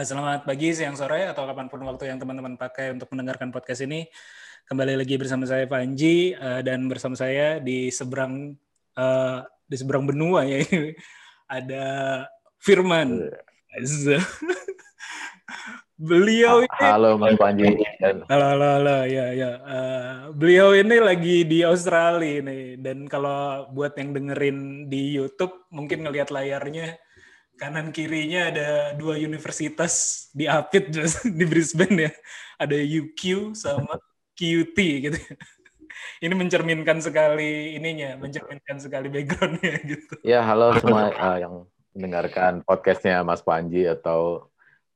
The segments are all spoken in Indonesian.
selamat pagi, siang, sore, atau kapan pun waktu yang teman-teman pakai untuk mendengarkan podcast ini. Kembali lagi bersama saya Panji eh, dan bersama saya di seberang eh, di seberang benua ya ini ada Firman. Beliau ini halo Mas Panji Halo, halo, halo, ya, ya. Eh, beliau ini lagi di Australia nih, dan kalau buat yang dengerin di YouTube, mungkin ngelihat layarnya kanan kirinya ada dua universitas di Apit di Brisbane ya, ada UQ sama QT gitu. Ini mencerminkan sekali ininya, mencerminkan sekali backgroundnya gitu. ya halo semua eh, yang mendengarkan podcastnya Mas Panji atau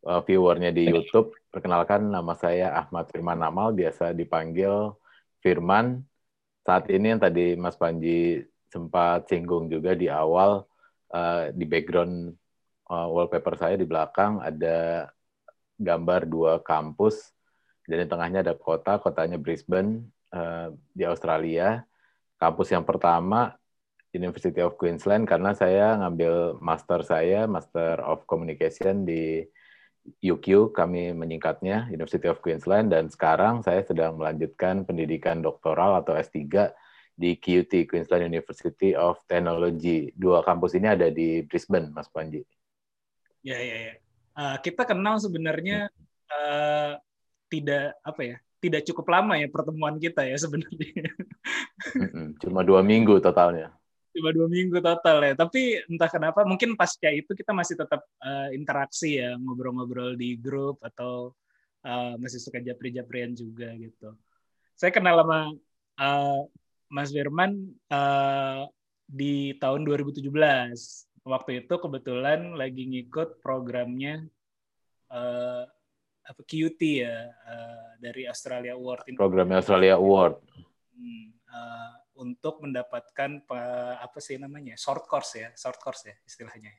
eh, viewernya di YouTube perkenalkan nama saya Ahmad Firman Amal biasa dipanggil Firman saat ini yang tadi Mas Panji sempat singgung juga di awal eh, di background eh, wallpaper saya di belakang ada gambar dua kampus dan di tengahnya ada kota kotanya Brisbane eh, di Australia kampus yang pertama University of Queensland karena saya ngambil master saya, Master of Communication di UQ, kami menyingkatnya University of Queensland dan sekarang saya sedang melanjutkan pendidikan doktoral atau S3 di QUT, Queensland University of Technology. Dua kampus ini ada di Brisbane, Mas Panji. Ya, ya, ya. Eh, kita kenal sebenarnya eh, tidak apa ya, tidak cukup lama ya pertemuan kita ya sebenarnya. Cuma dua minggu totalnya. cuma dua minggu total ya. Tapi entah kenapa mungkin pasca itu kita masih tetap eh, interaksi ya, ngobrol-ngobrol di grup atau eh, masih suka japri-japrian juga gitu. Saya kenal sama eh, Mas Firman eh, di tahun 2017. Waktu itu kebetulan lagi ngikut programnya eh, apa QT ya eh, dari Australia Award Programnya Australia Award. Hmm, eh, untuk mendapatkan pa- apa sih namanya short course ya short course ya istilahnya.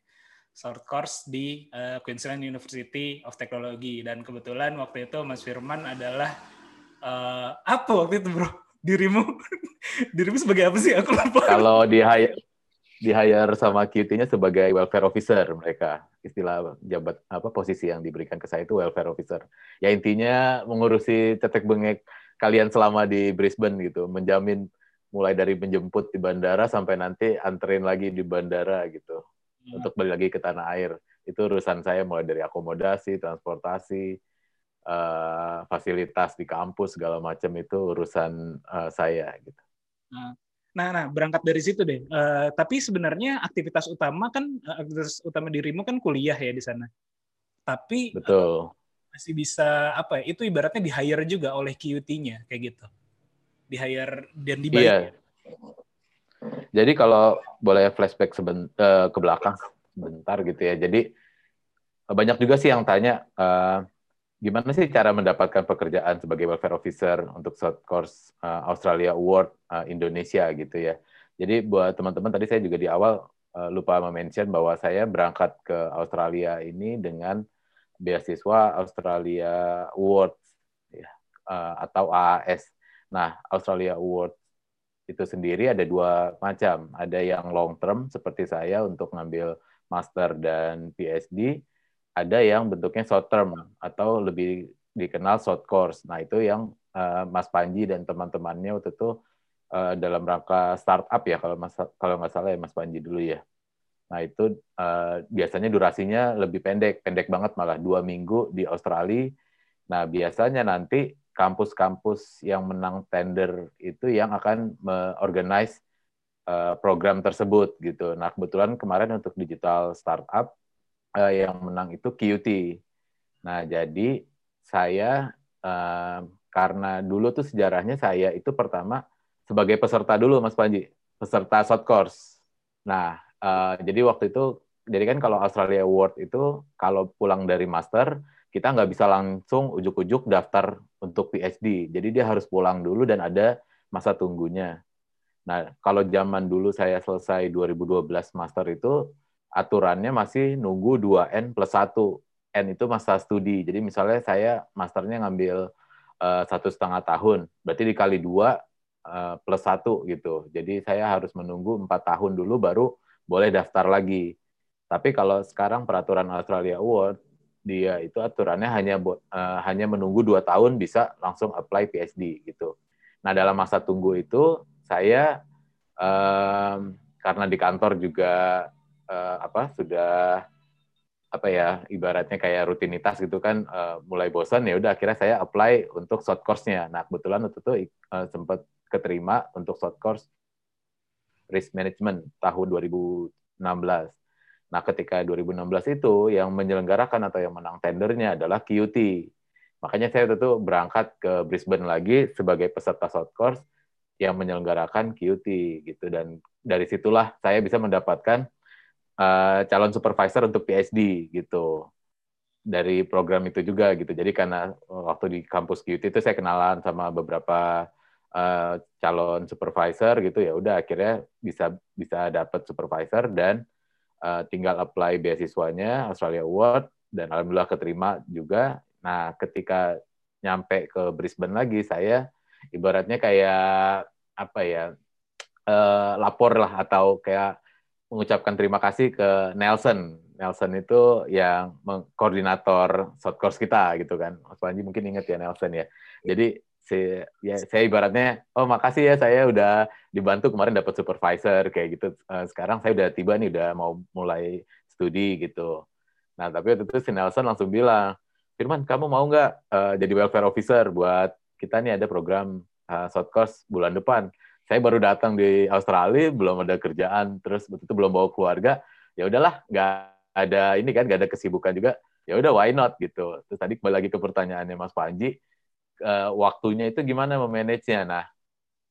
Short course di eh, Queensland University of Technology. Dan kebetulan waktu itu Mas Firman adalah eh, apa waktu itu bro? Dirimu? Dirimu sebagai apa sih? Aku lupa. Kalau di hire, di hire sama QT-nya sebagai welfare officer mereka. Istilah jabat apa posisi yang diberikan ke saya itu welfare officer. Ya intinya mengurusi tetek bengek kalian selama di Brisbane gitu menjamin mulai dari menjemput di bandara sampai nanti anterin lagi di bandara gitu. Untuk balik lagi ke tanah air. Itu urusan saya mulai dari akomodasi transportasi eh, fasilitas di kampus segala macam itu urusan eh, saya gitu Nah, nah berangkat dari situ deh. Eh, tapi sebenarnya aktivitas utama kan eh, aktivitas utama dirimu kan kuliah ya di sana. Tapi betul masih bisa apa ya? Itu ibaratnya di hire juga oleh QT-nya kayak gitu. Di hire dan dibayar. Iya. Jadi kalau boleh flashback seben, eh, ke belakang sebentar gitu ya. Jadi eh, banyak juga sih yang tanya eh, gimana sih cara mendapatkan pekerjaan sebagai welfare officer untuk short course eh, Australia Award eh, Indonesia gitu ya. Jadi buat teman-teman tadi saya juga di awal eh, lupa mention bahwa saya berangkat ke Australia ini dengan beasiswa Australia Awards ya, eh, atau AAS. Nah, Australia Award itu sendiri ada dua macam. Ada yang long term seperti saya untuk ngambil master dan PhD. Ada yang bentuknya short term atau lebih dikenal short course. Nah, itu yang eh, Mas Panji dan teman-temannya waktu itu eh, dalam rangka startup ya kalau mas kalau nggak salah ya Mas Panji dulu ya. Nah, itu eh, biasanya durasinya lebih pendek, pendek banget malah dua minggu di Australia. Nah, biasanya nanti kampus-kampus yang menang tender itu yang akan me-organize uh, program tersebut gitu. Nah, kebetulan kemarin untuk digital startup uh, yang menang itu QT. Nah, jadi saya uh, karena dulu tuh sejarahnya saya itu pertama sebagai peserta dulu Mas Panji, peserta short course. Nah, uh, jadi waktu itu jadi kan kalau Australia Award itu kalau pulang dari master kita nggak bisa langsung ujuk-ujuk daftar untuk PhD. Jadi dia harus pulang dulu dan ada masa tunggunya. Nah, kalau zaman dulu saya selesai 2012 master itu, aturannya masih nunggu 2N plus 1. N itu masa studi. Jadi misalnya saya masternya ngambil eh, satu setengah tahun, berarti dikali dua uh, plus satu gitu. Jadi saya harus menunggu empat tahun dulu baru boleh daftar lagi. Tapi kalau sekarang peraturan Australia Award dia itu aturannya hanya uh, hanya menunggu dua tahun bisa langsung apply PhD gitu. Nah dalam masa tunggu itu saya um, karena di kantor juga uh, apa sudah apa ya ibaratnya kayak rutinitas gitu kan uh, mulai bosan ya udah akhirnya saya apply untuk short course-nya. Nah kebetulan waktu itu uh, sempat keterima untuk short course risk management tahun 2016. Nah ketika 2016 itu yang menyelenggarakan atau yang menang tendernya adalah QT. Makanya saya waktu itu berangkat ke Brisbane lagi sebagai peserta short course yang menyelenggarakan QT gitu dan dari situlah saya bisa mendapatkan uh, calon supervisor untuk PhD gitu dari program itu juga gitu. Jadi karena waktu di kampus QT itu saya kenalan sama beberapa uh, calon supervisor gitu ya udah akhirnya bisa bisa dapat supervisor dan uh, tinggal apply beasiswanya Australia Award dan alhamdulillah keterima juga. Nah, ketika nyampe ke Brisbane lagi saya ibaratnya kayak apa ya uh, lapor lah atau kayak mengucapkan terima kasih ke Nelson. Nelson itu yang koordinator short course kita gitu kan. Mas Panji mungkin ingat ya Nelson ya. Jadi si, ya, saya ibaratnya, oh makasih ya saya udah dibantu kemarin dapat supervisor kayak gitu. Uh, sekarang saya udah tiba nih udah mau mulai studi gitu. Nah tapi waktu itu si Nelson langsung bilang, Firman kamu mau nggak uh, jadi welfare officer buat kita nih ada program uh, short course bulan depan saya baru datang di Australia belum ada kerjaan terus betul belum bawa keluarga. Ya udahlah nggak ada ini kan nggak ada kesibukan juga. Ya udah why not gitu. Terus tadi kembali lagi ke pertanyaannya Mas Panji. Uh, waktunya itu gimana memanage-nya? Nah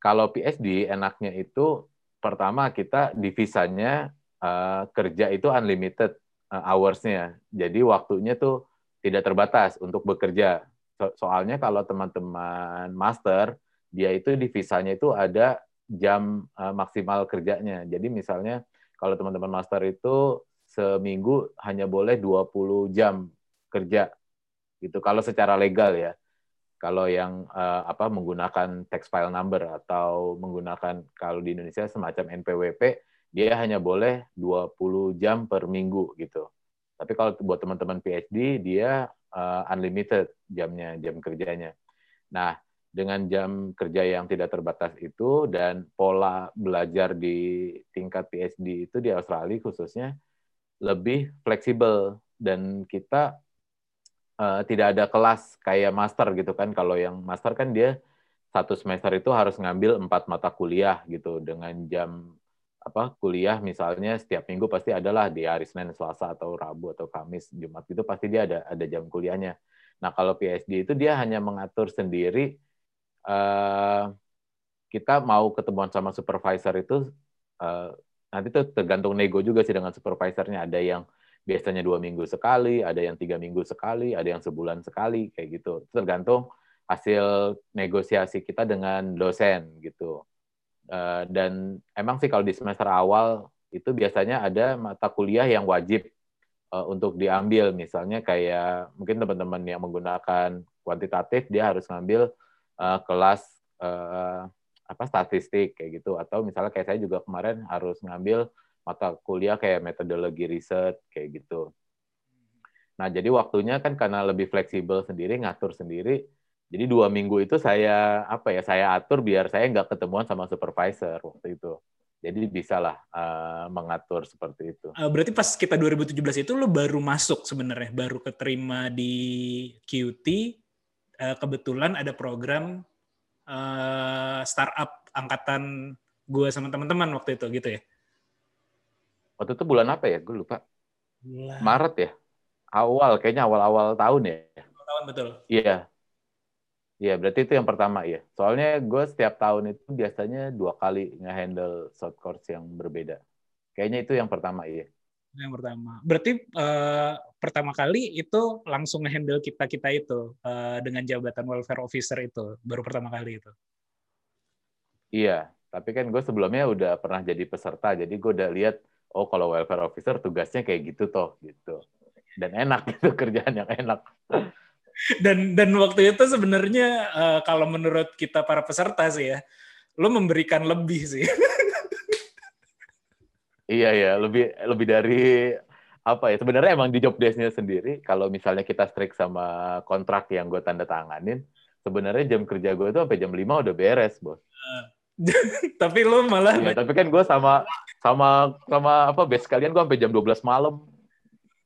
kalau PhD enaknya itu pertama kita divisanya uh, kerja itu unlimited uh, hours-nya. Jadi waktunya tuh tidak terbatas untuk bekerja. So soalnya kalau teman-teman master dia itu di visanya itu ada jam uh, maksimal kerjanya. Jadi misalnya kalau teman-teman master itu seminggu hanya boleh 20 jam kerja gitu kalau secara legal ya. Kalau yang uh, apa menggunakan tax file number atau menggunakan kalau di Indonesia semacam NPWP dia hanya boleh 20 jam per minggu gitu. Tapi kalau buat teman-teman PhD dia uh, unlimited jamnya, jam kerjanya. Nah, dengan jam kerja yang tidak terbatas itu dan pola belajar di tingkat PhD itu di Australia khususnya lebih fleksibel dan kita uh, tidak ada kelas kayak master gitu kan kalau yang master kan dia satu semester itu harus ngambil empat mata kuliah gitu dengan jam apa kuliah misalnya setiap minggu pasti adalah di hari Senin, Selasa atau Rabu atau Kamis, Jumat itu pasti dia ada ada jam kuliahnya. Nah kalau PhD itu dia hanya mengatur sendiri uh, kita mau ketemuan sama supervisor itu uh, nanti tuh tergantung nego juga sih dengan supervisornya. Ada yang biasanya dua minggu sekali, ada yang tiga minggu sekali, ada yang sebulan sekali kayak gitu. Tergantung hasil negosiasi kita dengan dosen gitu. Uh, dan emang sih kalau di semester awal itu biasanya ada mata kuliah yang wajib uh, untuk diambil. Misalnya kayak mungkin teman-teman yang menggunakan kuantitatif dia harus ngambil uh, kelas uh, apa statistik kayak gitu atau misalnya kayak saya juga kemarin harus ngambil mata kuliah kayak metodologi riset kayak gitu. Nah jadi waktunya kan karena lebih fleksibel sendiri ngatur sendiri. Jadi dua minggu itu saya apa ya saya atur biar saya nggak ketemuan sama supervisor waktu itu. Jadi bisalah uh, mengatur seperti itu. Berarti pas kita 2017 itu lo baru masuk sebenarnya, baru keterima di QT uh, kebetulan ada program uh, startup angkatan gue sama teman-teman waktu itu gitu ya. Waktu itu bulan apa ya? Gue lupa. Bulan. Maret ya? Awal, kayaknya awal-awal tahun ya. Awal tahun betul. Iya. Iya, berarti itu yang pertama ya. Soalnya gue setiap tahun itu biasanya dua kali nge-handle short course yang berbeda. Kayaknya itu yang pertama ya. Yang pertama. Berarti uh, pertama kali itu langsung handle kita kita itu uh, dengan jabatan welfare officer itu baru pertama kali itu. Iya, tapi kan gue sebelumnya udah pernah jadi peserta, jadi gue udah lihat oh kalau welfare officer tugasnya kayak gitu toh gitu. Dan enak itu kerjaan yang enak. dan dan waktu itu sebenarnya uh, kalau menurut kita para peserta sih ya, lo memberikan lebih sih. Iya ya, lebih lebih dari apa ya? Sebenarnya emang di job desk-nya sendiri, kalau misalnya kita strict sama kontrak yang gue tanda tanganin, sebenarnya jam kerja gue itu sampai jam 5 udah beres, bos. tapi lo malah ya, tapi kan gue sama sama sama apa base kalian gue sampai jam 12 malam.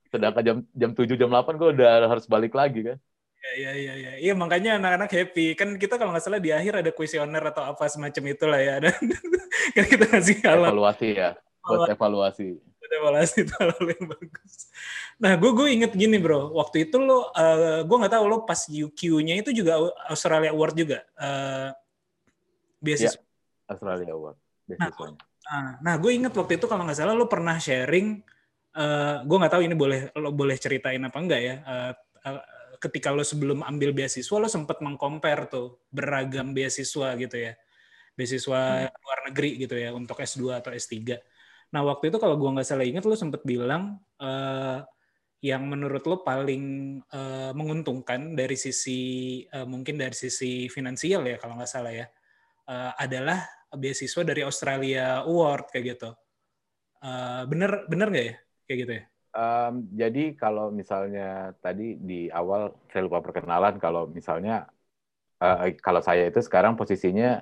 Sedangkan jam jam 7 jam 8 gue udah harus balik lagi kan. Iya, iya, iya, iya. Iya, makanya anak-anak happy. Kan kita kalau nggak salah di akhir ada kuesioner atau apa semacam itulah ya. Dan kan kita ngasih alat. Evaluasi ya buat evaluasi. buat evaluasi itu hal yang bagus. Nah gue gue inget gini bro. Waktu itu lo uh, gue nggak tahu lo pas UQ-nya itu juga Australia Award juga uh, beasiswa. Ya, Australia Award nah, nah, nah gue inget waktu itu kalau nggak salah lo pernah sharing uh, gue nggak tahu ini boleh lo boleh ceritain apa enggak ya uh, uh, ketika lo sebelum ambil beasiswa lo sempat mengcompare tuh beragam beasiswa gitu ya. Beasiswa hmm. luar negeri gitu ya untuk S2 atau S3 Nah waktu itu kalau gue nggak salah ingat lo sempet bilang uh, yang menurut lo paling uh, menguntungkan dari sisi uh, mungkin dari sisi finansial ya kalau nggak salah ya uh, adalah beasiswa dari Australia Award kayak gitu. Uh, bener bener nggak ya kayak gitu ya? Um, jadi kalau misalnya tadi di awal saya lupa perkenalan kalau misalnya uh, kalau saya itu sekarang posisinya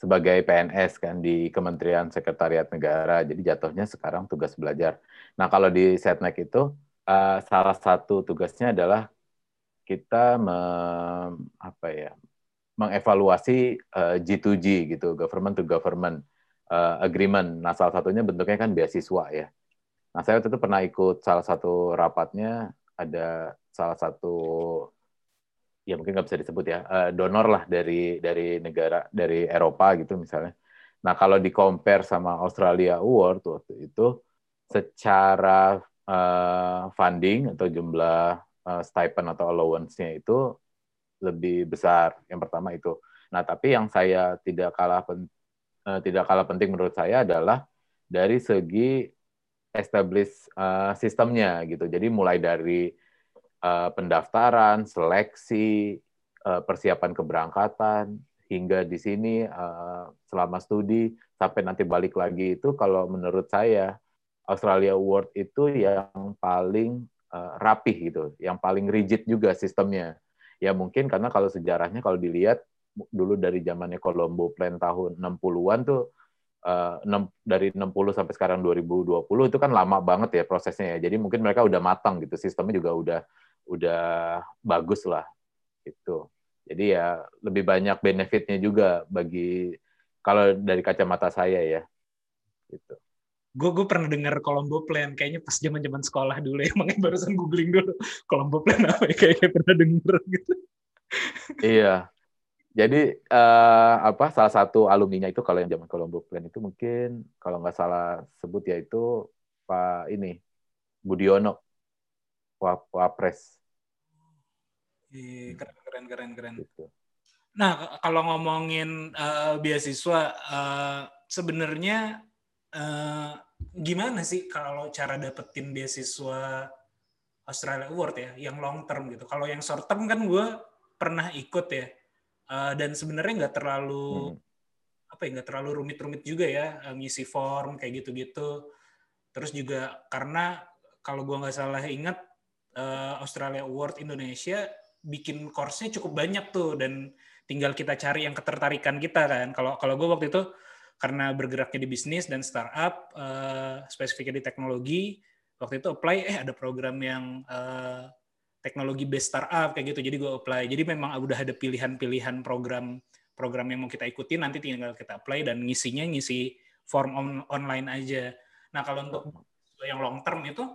sebagai PNS kan di Kementerian Sekretariat Negara. Jadi jatuhnya sekarang tugas belajar. Nah, kalau di Setnek itu uh, salah satu tugasnya adalah kita me, apa ya? mengevaluasi uh, eh, G2G gitu, government to government uh, agreement. Nah, salah satunya bentuknya kan beasiswa ya. Nah, saya waktu itu pernah ikut salah satu rapatnya ada salah satu ya mungkin nggak bisa disebut ya uh, donor lah dari dari negara dari Eropa gitu misalnya. Nah kalau di compare sama Australia Award waktu itu secara uh, funding atau jumlah uh, stipend atau allowance-nya itu lebih besar. Yang pertama itu. Nah tapi yang saya tidak kalah pen, uh, tidak kalah penting menurut saya adalah dari segi establish uh, sistemnya gitu. Jadi mulai dari uh, pendaftaran, seleksi, uh, persiapan keberangkatan, hingga di sini uh, selama studi sampai nanti balik lagi itu kalau menurut saya Australia Award itu yang paling rapih gitu, yang paling rigid juga sistemnya. Ya mungkin karena kalau sejarahnya kalau dilihat dulu dari zamannya Colombo Plan tahun 60-an tuh uh, dari 60 sampai sekarang 2020 itu kan lama banget ya prosesnya ya. Jadi mungkin mereka udah matang gitu, sistemnya juga udah udah bagus lah itu. Jadi ya lebih banyak benefitnya juga bagi kalau dari kacamata saya ya. Gitu. Gue gue pernah dengar Colombo Plan kayaknya pas zaman zaman sekolah dulu ya, makanya barusan googling dulu Colombo Plan apa ya kayaknya pernah denger gitu. iya. Jadi uh, apa salah satu alumninya itu kalau yang zaman Colombo Plan itu mungkin kalau nggak salah sebut ya itu Pak ini Budiono Wapres keren keren keren keren. Gitu. Nah, kalau ngomongin uh, beasiswa uh, sebenarnya uh, gimana sih kalau cara dapetin beasiswa Australia Award ya, yang long term gitu. Kalau yang short term kan gue pernah ikut ya, uh, dan sebenarnya nggak terlalu hmm. apa ya nggak terlalu rumit-rumit juga ya ngisi form kayak gitu-gitu. Terus juga karena kalau gue nggak salah ingat uh, Australia Award Indonesia bikin course-nya cukup banyak tuh dan tinggal kita cari yang ketertarikan kita kan. Kalau kalau gue waktu itu karena bergeraknya di bisnis dan startup, uh, spesifiknya di teknologi, waktu itu apply eh ada program yang uh, teknologi based startup kayak gitu. Jadi gue apply. Jadi memang udah ada pilihan-pilihan program program yang mau kita ikuti nanti tinggal kita apply dan ngisinya ngisi form on, online aja. Nah kalau untuk yang long term itu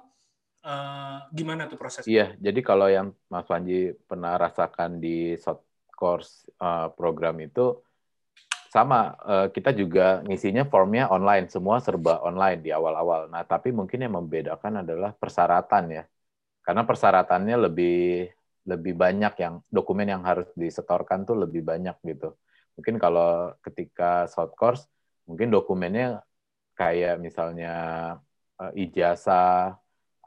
Uh, gimana tuh prosesnya? Iya, jadi kalau yang Mas Panji pernah rasakan di short course uh, program itu sama uh, kita juga ngisinya formnya online, semua serba online di awal-awal. Nah, tapi mungkin yang membedakan adalah persyaratan ya. Karena persyaratannya lebih lebih banyak yang dokumen yang harus disetorkan tuh lebih banyak gitu. Mungkin kalau ketika short course mungkin dokumennya kayak misalnya uh, ijazah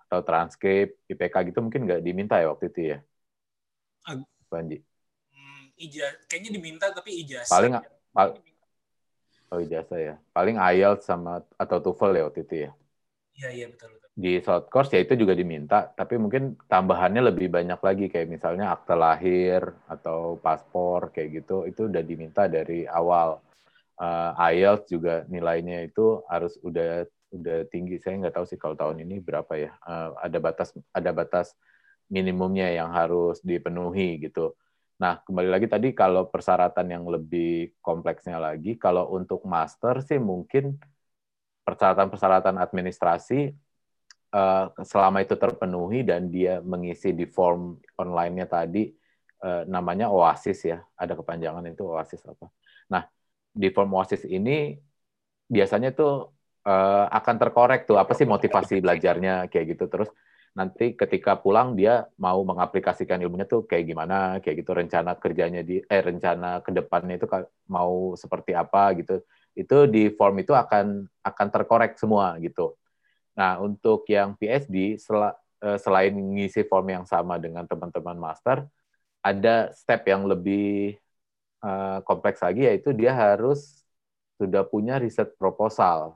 atau transkrip IPK gitu mungkin nggak diminta ya waktu itu ya. Panji. Hmm, ijazah kayaknya diminta tapi ijazah. Paling pal Oh ijazah ya. Paling IELTS sama atau TOEFL ya waktu itu ya. Iya iya betul betul. Di short course ya itu juga diminta, tapi mungkin tambahannya lebih banyak lagi kayak misalnya akte lahir atau paspor kayak gitu itu udah diminta dari awal. Uh, IELTS juga nilainya itu harus udah udah tinggi. Saya nggak tahu sih kalau tahun ini berapa ya. Uh, ada batas ada batas minimumnya yang harus dipenuhi gitu. Nah, kembali lagi tadi kalau persyaratan yang lebih kompleksnya lagi, kalau untuk master sih mungkin persyaratan-persyaratan administrasi uh, selama itu terpenuhi dan dia mengisi di form online-nya tadi uh, namanya Oasis ya, ada kepanjangan itu Oasis apa. Nah, di form Oasis ini biasanya tuh uh, akan terkorek tuh apa sih motivasi belajarnya kayak gitu. Terus nanti ketika pulang dia mau mengaplikasikan ilmunya tuh kayak gimana kayak gitu rencana kerjanya di eh rencana ke depannya itu mau seperti apa gitu. Itu di form itu akan akan terkorek semua gitu. Nah untuk yang PSD sel, eh, selain ngisi form yang sama dengan teman-teman master ada step yang lebih uh, kompleks lagi yaitu dia harus sudah punya riset proposal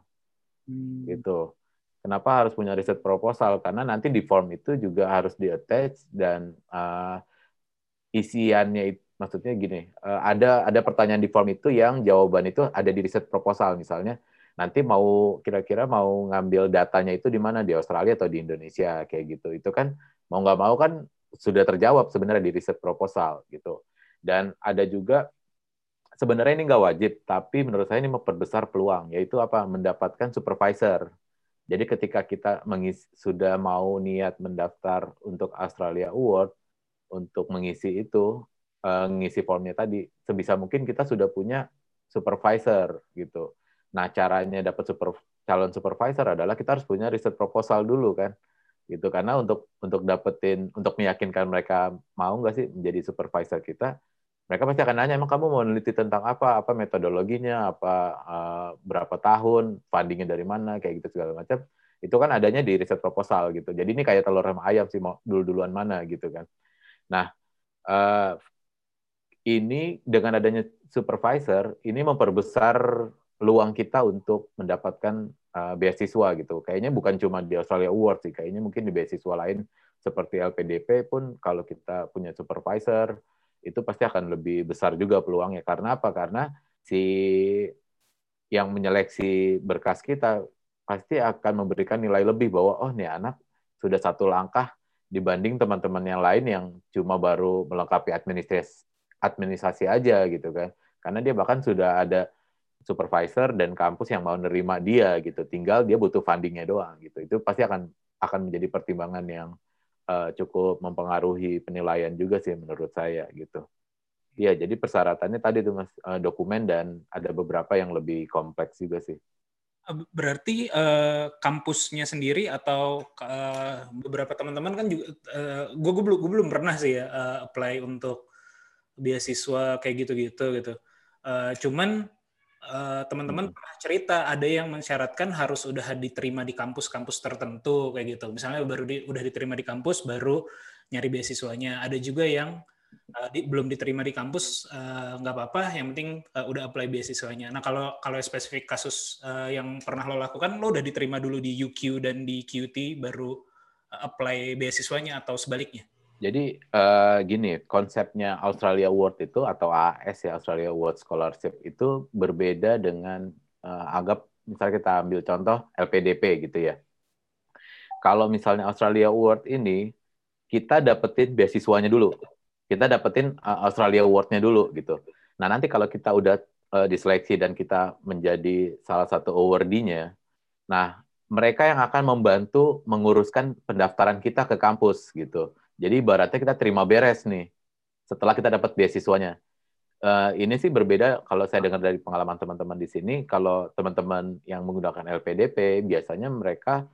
hmm. gitu Kenapa harus punya riset proposal? Karena nanti di form itu juga harus di attach dan uh, isiannya itu maksudnya gini, uh, ada ada pertanyaan di form itu yang jawaban itu ada di riset proposal misalnya. Nanti mau kira-kira mau ngambil datanya itu di mana di Australia atau di Indonesia kayak gitu. Itu kan mau nggak mau kan sudah terjawab sebenarnya di riset proposal gitu. Dan ada juga sebenarnya ini nggak wajib, tapi menurut saya ini memperbesar peluang, yaitu apa? Mendapatkan supervisor jadi ketika kita mengisi, sudah mau niat mendaftar untuk Australia Award, untuk mengisi itu, uh, ngisi formnya tadi, sebisa mungkin kita sudah punya supervisor gitu. Nah caranya dapat super, calon supervisor adalah kita harus punya riset proposal dulu kan, gitu. Karena untuk untuk dapetin, untuk meyakinkan mereka mau nggak sih menjadi supervisor kita, mereka pasti akan nanya emang kamu mau meneliti tentang apa? Apa metodologinya? Apa uh, berapa tahun? Fundingnya dari mana? Kayak gitu segala macam. Itu kan adanya di riset proposal gitu. Jadi ini kayak telur sama ayam sih dulu duluan mana gitu kan. Nah uh, ini dengan adanya supervisor ini memperbesar peluang kita untuk mendapatkan uh, beasiswa gitu. Kayaknya bukan cuma di Australia Award sih. Kayaknya mungkin di beasiswa lain seperti LPDP pun kalau kita punya supervisor itu pasti akan lebih besar juga peluangnya. Karena apa? Karena si yang menyeleksi berkas kita pasti akan memberikan nilai lebih bahwa oh nih anak sudah satu langkah dibanding teman-teman yang lain yang cuma baru melengkapi administrasi administrasi aja gitu kan. Karena dia bahkan sudah ada supervisor dan kampus yang mau nerima dia gitu. Tinggal dia butuh fundingnya doang gitu. Itu pasti akan akan menjadi pertimbangan yang uh, cukup mempengaruhi penilaian juga sih menurut saya gitu. Iya, jadi persyaratannya tadi tuh mas uh, dokumen dan ada beberapa yang lebih kompleks juga sih. Berarti uh, kampusnya sendiri atau uh, beberapa teman-teman kan juga, uh, gue, gue belum gue belum pernah sih ya uh, apply untuk beasiswa kayak gitu-gitu gitu. Uh, cuman uh, teman-teman hmm. pernah cerita ada yang mensyaratkan harus udah diterima di kampus-kampus tertentu kayak gitu. Misalnya baru di, udah diterima di kampus baru nyari beasiswanya. Ada juga yang uh, di, belum diterima di kampus uh, nggak apa-apa, yang penting uh, udah apply beasiswanya. Nah kalau kalau spesifik kasus uh, yang pernah lo lakukan, lo udah diterima dulu di UQ dan di QT baru uh, apply beasiswanya atau sebaliknya? Jadi uh, gini, konsepnya Australia Award itu atau AS ya Australia Award Scholarship itu berbeda dengan uh, anggap misalnya kita ambil contoh LPDP gitu ya. Kalau misalnya Australia Award ini kita dapetin beasiswanya dulu. Kita dapetin uh, Australia Award-nya dulu gitu. Nah, nanti kalau kita udah uh, diseleksi dan kita menjadi salah satu awardee-nya, nah mereka yang akan membantu menguruskan pendaftaran kita ke kampus gitu. Jadi ibaratnya kita terima beres nih setelah kita dapat beasiswanya. uh, ini sih berbeda kalau saya dengar dari pengalaman teman-teman di sini. Kalau teman-teman yang menggunakan LPDP, biasanya mereka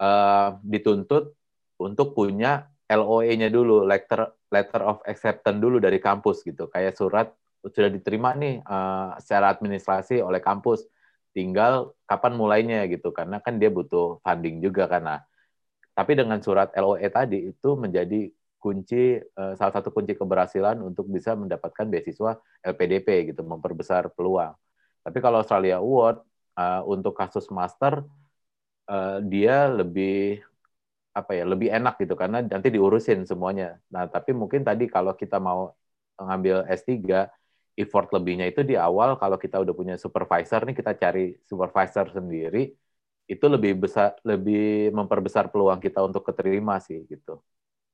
uh, dituntut untuk punya LOE-nya dulu, letter letter of acceptance dulu dari kampus gitu, kayak surat sudah diterima nih uh, secara administrasi oleh kampus, tinggal kapan mulainya gitu, karena kan dia butuh funding juga karena. Tapi dengan surat LOE tadi itu menjadi kunci uh, salah satu kunci keberhasilan untuk bisa mendapatkan beasiswa LPDP gitu, memperbesar peluang. Tapi kalau Australia Award uh, untuk kasus master uh, dia lebih apa ya lebih enak gitu karena nanti diurusin semuanya. Nah tapi mungkin tadi kalau kita mau ngambil S3 effort lebihnya itu di awal kalau kita udah punya supervisor nih kita cari supervisor sendiri itu lebih besar lebih memperbesar peluang kita untuk keterima sih gitu.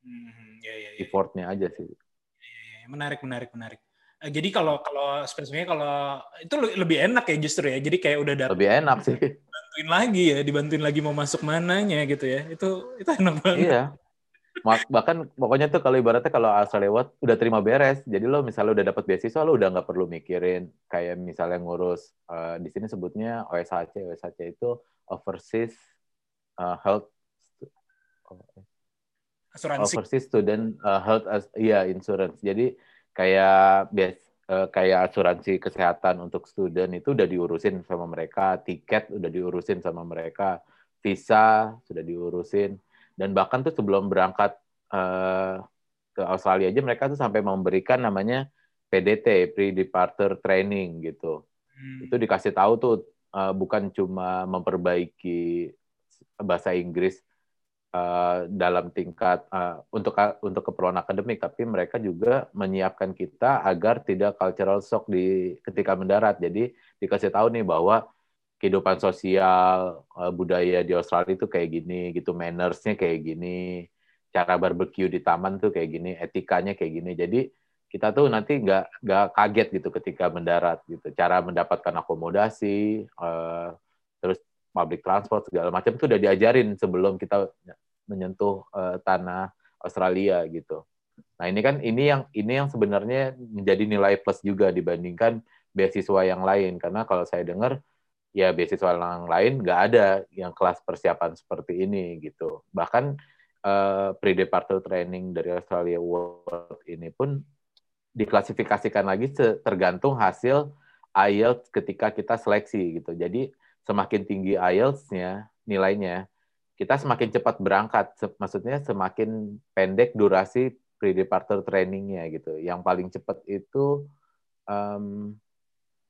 Hmm ya, ya, ya. effortnya aja sih. Ya, ya, menarik, menarik, menarik. Eh, jadi kalau kalau spesifiknya kalau itu lebih enak ya justru ya. Jadi kayak udah dapet, lebih enak sih. Bantuin lagi ya, dibantuin lagi mau masuk mananya gitu ya. Itu itu enak banget. Iya. Bahkan pokoknya tuh kalau ibaratnya kalau asal lewat udah terima beres. Jadi lo misalnya udah dapat beasiswa lo udah nggak perlu mikirin kayak misalnya ngurus uh, di sini sebutnya OSHC. OSHC itu Overseas uh, Health asuransi. Overseas student uh, health as iya yeah, insurance. Jadi kayak bias uh, kayak asuransi kesehatan untuk student itu udah diurusin sama mereka. Tiket udah diurusin sama mereka. Visa sudah diurusin dan bahkan tuh sebelum berangkat uh, ke Australia aja mereka tuh sampai memberikan namanya PDT pre departure training gitu hmm. itu dikasih tahu tuh uh, bukan cuma memperbaiki bahasa Inggris uh, dalam tingkat uh, untuk untuk keperluan akademik, tapi mereka juga menyiapkan kita agar tidak cultural shock di ketika mendarat. Jadi dikasih tahu nih bahwa kehidupan sosial uh, budaya di Australia itu kayak gini, gitu mannersnya kayak gini, cara barbecue di taman tuh kayak gini, etikanya kayak gini. Jadi kita tuh nanti nggak nggak kaget gitu ketika mendarat gitu, cara mendapatkan akomodasi, uh, terus public transport segala macam itu udah diajarin sebelum kita menyentuh uh, tanah Australia gitu. Nah ini kan ini yang ini yang sebenarnya menjadi nilai plus juga dibandingkan beasiswa yang lain karena kalau saya dengar ya beasiswa yang lain nggak ada yang kelas persiapan seperti ini gitu. Bahkan uh, pre-departure training dari Australia World ini pun diklasifikasikan lagi tergantung hasil IELTS ketika kita seleksi gitu. Jadi semakin tinggi IELTS-nya nilainya, kita semakin cepat berangkat. Maksudnya semakin pendek durasi pre-departure training-nya gitu. Yang paling cepat itu um,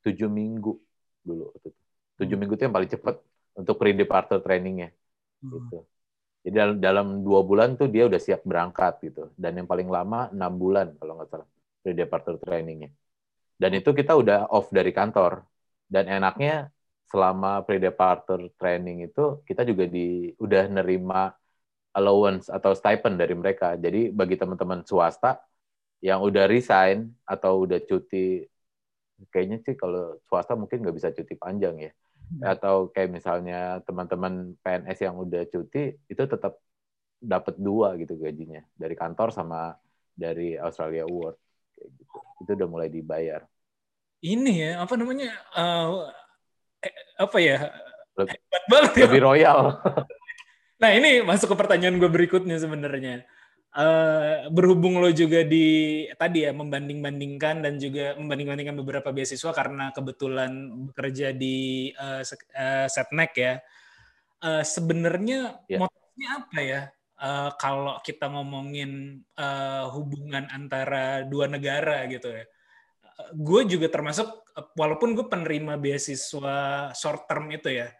7 minggu dulu. Tujuh minggu itu yang paling cepat untuk pre-departure training-nya. Hmm. Gitu. Jadi dalam, dalam dua bulan tuh dia udah siap berangkat gitu. Dan yang paling lama enam bulan kalau nggak salah pre-departure training-nya. Dan itu kita udah off dari kantor. Dan enaknya selama pre-departure training itu kita juga di udah nerima allowance atau stipend dari mereka. Jadi bagi teman-teman swasta yang udah resign atau udah cuti, kayaknya sih kalau swasta mungkin nggak bisa cuti panjang ya. Hmm. Atau kayak misalnya teman-teman PNS yang udah cuti itu tetap dapat dua gitu gajinya dari kantor sama dari Australia Award kayak gitu. Itu udah mulai dibayar. Ini ya apa namanya uh, Eh, apa ya lebih, hebat banget ya. Lebih royal. nah ini masuk ke pertanyaan gue berikutnya sebenarnya. Uh, berhubung lo juga di tadi ya membanding-bandingkan dan juga membanding-bandingkan beberapa beasiswa karena kebetulan bekerja di uh, uh, Setnek ya. Uh, Sebenarnya yeah. motifnya apa ya? Uh, kalau kita ngomongin uh, hubungan antara dua negara gitu ya gue juga termasuk walaupun gue penerima beasiswa short term itu ya,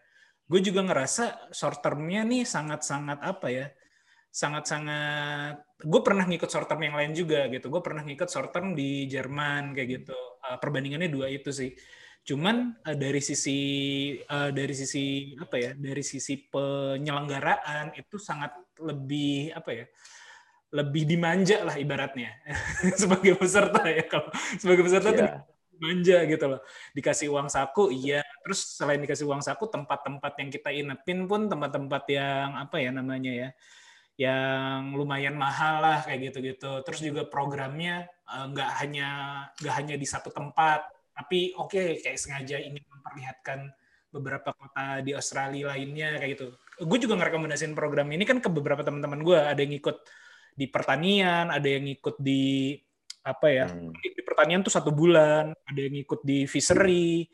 gue juga ngerasa short termnya nih sangat-sangat apa ya, sangat-sangat. Gue pernah ngikut short term yang lain juga gitu. Gue pernah ngikut short term di Jerman kayak gitu. Uh, perbandingannya dua itu sih. Cuman uh, dari sisi uh, dari sisi apa ya, dari sisi penyelenggaraan itu sangat lebih apa ya lebih dimanja lah ibaratnya sebagai peserta ya kalau sebagai peserta yeah. tuh manja gitu loh dikasih uang saku iya terus selain dikasih uang saku tempat-tempat yang kita inepin pun tempat-tempat yang apa ya namanya ya yang lumayan mahal lah kayak gitu-gitu. Terus juga programnya eh, nggak hanya nggak hanya di satu tempat, tapi oke okay, kayak sengaja ingin memperlihatkan beberapa kota di Australia lainnya kayak gitu. Gue juga ngerekomendasiin program ini kan ke beberapa teman-teman gue. Ada yang ikut di pertanian, ada yang ikut di apa ya hmm. di pertanian tuh satu bulan, ada yang ikut di fishery,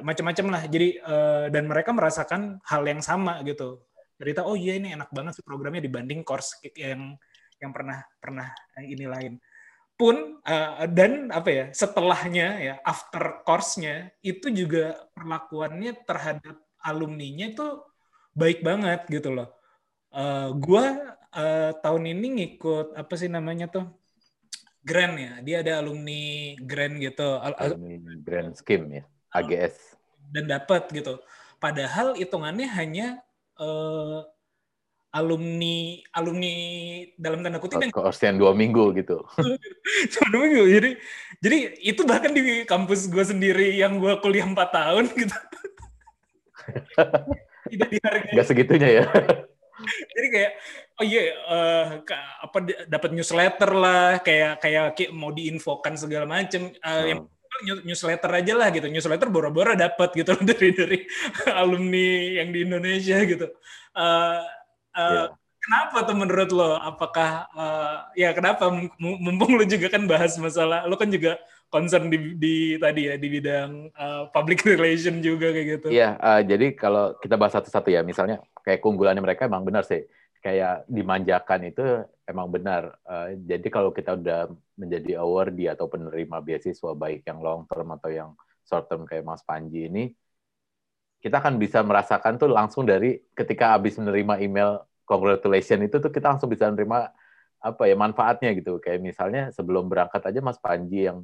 macam-macam lah. Jadi uh, dan mereka merasakan hal yang sama gitu. Cerita oh iya ini enak banget sih programnya dibanding course yang yang pernah pernah yang ini lain. Pun uh, dan apa ya setelahnya ya after course-nya itu juga perlakuannya terhadap alumninya itu baik banget gitu loh. Uh, gua uh, tahun ini ngikut apa sih namanya tuh Grand ya, dia ada alumni Grand gitu. Alumni Grand Scheme ya, AGS. Dan dapat gitu. Padahal hitungannya hanya uh, alumni alumni dalam tanda kutip yang yang dua minggu gitu. Cuma dua minggu. Jadi jadi itu bahkan di kampus gue sendiri yang gue kuliah empat tahun gitu. Tidak dihargai. Gak segitunya ya. jadi kayak oh iya uh, apa dapat newsletter lah kayak kayak mau diinfokan segala macam uh, hmm. yang newsletter aja lah gitu. Newsletter boro-boro dapat gitu dari dari alumni yang di Indonesia gitu. Uh, uh, yeah. kenapa tuh menurut lo? Apakah uh, ya kenapa? Mumpung lo juga kan bahas masalah lo kan juga concern di, di tadi ya di bidang uh, public relation juga kayak gitu. Iya, uh, jadi kalau kita bahas satu-satu ya, misalnya kayak keunggulannya mereka emang benar sih, kayak dimanjakan itu emang benar. Uh, jadi kalau kita udah menjadi awardee atau penerima beasiswa baik yang long term atau yang short term kayak Mas Panji ini, kita akan bisa merasakan tuh langsung dari ketika habis menerima email congratulation itu tuh kita langsung bisa menerima apa ya manfaatnya gitu. Kayak misalnya sebelum berangkat aja Mas Panji yang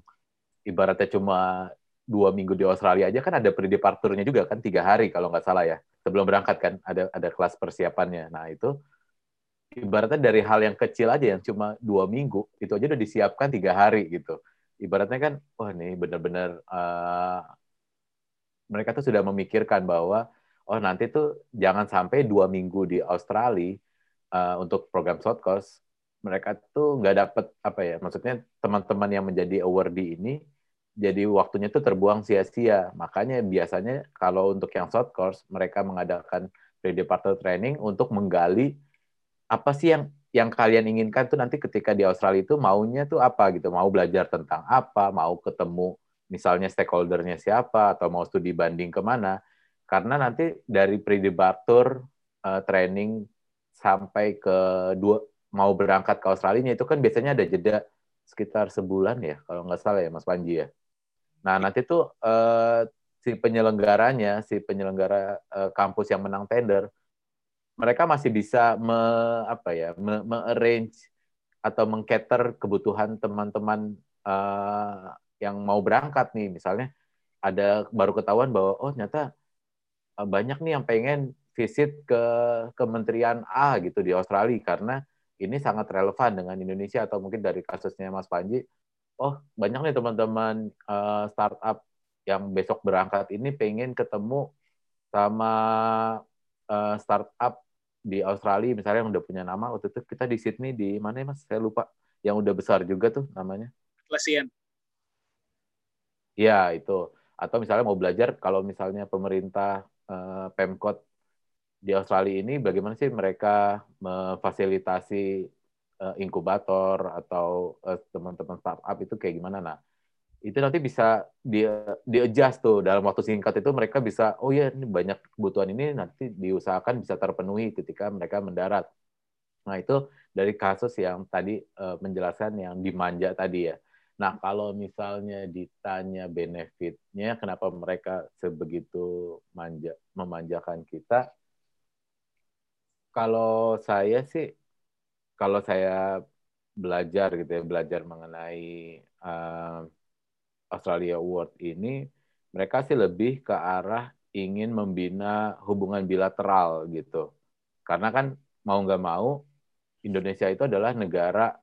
ibaratnya cuma dua minggu di Australia aja kan ada pre-departure-nya juga kan tiga hari kalau nggak salah ya sebelum berangkat kan ada ada kelas persiapannya nah itu ibaratnya dari hal yang kecil aja yang cuma dua minggu itu aja udah disiapkan tiga hari gitu ibaratnya kan wah nih benar-benar uh, mereka tuh sudah memikirkan bahwa oh nanti tuh jangan sampai dua minggu di Australia uh, untuk program short course mereka tuh nggak dapet apa ya maksudnya teman-teman yang menjadi awardee ini jadi waktunya itu terbuang sia-sia. Makanya biasanya kalau untuk yang short course, mereka mengadakan pre-departure training untuk menggali apa sih yang yang kalian inginkan tuh nanti ketika di Australia itu maunya tuh apa gitu. Mau belajar tentang apa, mau ketemu misalnya stakeholdernya siapa, atau mau studi banding ke mana. Karena nanti dari pre-departure uh, training sampai ke dua mau berangkat ke Australia itu kan biasanya ada jeda sekitar sebulan ya, kalau nggak salah ya Mas Panji ya. Nah, nanti tuh uh, si penyelenggaranya, si penyelenggara uh, kampus yang menang tender, mereka masih bisa me, apa ya, me, me arrange atau mengcater kebutuhan teman-teman uh, yang mau berangkat nih. Misalnya ada baru ketahuan bahwa oh ternyata banyak nih yang pengen visit ke Kementerian A gitu di Australia karena ini sangat relevan dengan Indonesia atau mungkin dari kasusnya Mas Panji oh banyak nih teman-teman uh, startup yang besok berangkat ini pengen ketemu sama uh, startup di Australia misalnya yang udah punya nama waktu itu kita di Sydney di mana ya mas? Saya lupa. Yang udah besar juga tuh namanya. Atlassian. Ya itu. Atau misalnya mau belajar kalau misalnya pemerintah uh, Pemkot di Australia ini bagaimana sih mereka memfasilitasi uh, inkubator atau uh, teman-teman startup itu kayak gimana? Nah itu nanti bisa di di adjust tuh. Dalam waktu singkat itu mereka bisa oh ya ini banyak kebutuhan ini nanti diusahakan bisa terpenuhi ketika mereka mendarat. Nah itu dari kasus yang tadi uh, menjelaskan yang dimanja tadi ya. Nah kalau misalnya ditanya benefitnya kenapa mereka sebegitu manja memanjakan kita? Kalau saya sih kalau saya belajar gitu ya belajar mengenai uh, Australia Award ini mereka sih lebih ke arah ingin membina hubungan bilateral gitu karena kan mau nggak mau Indonesia itu adalah negara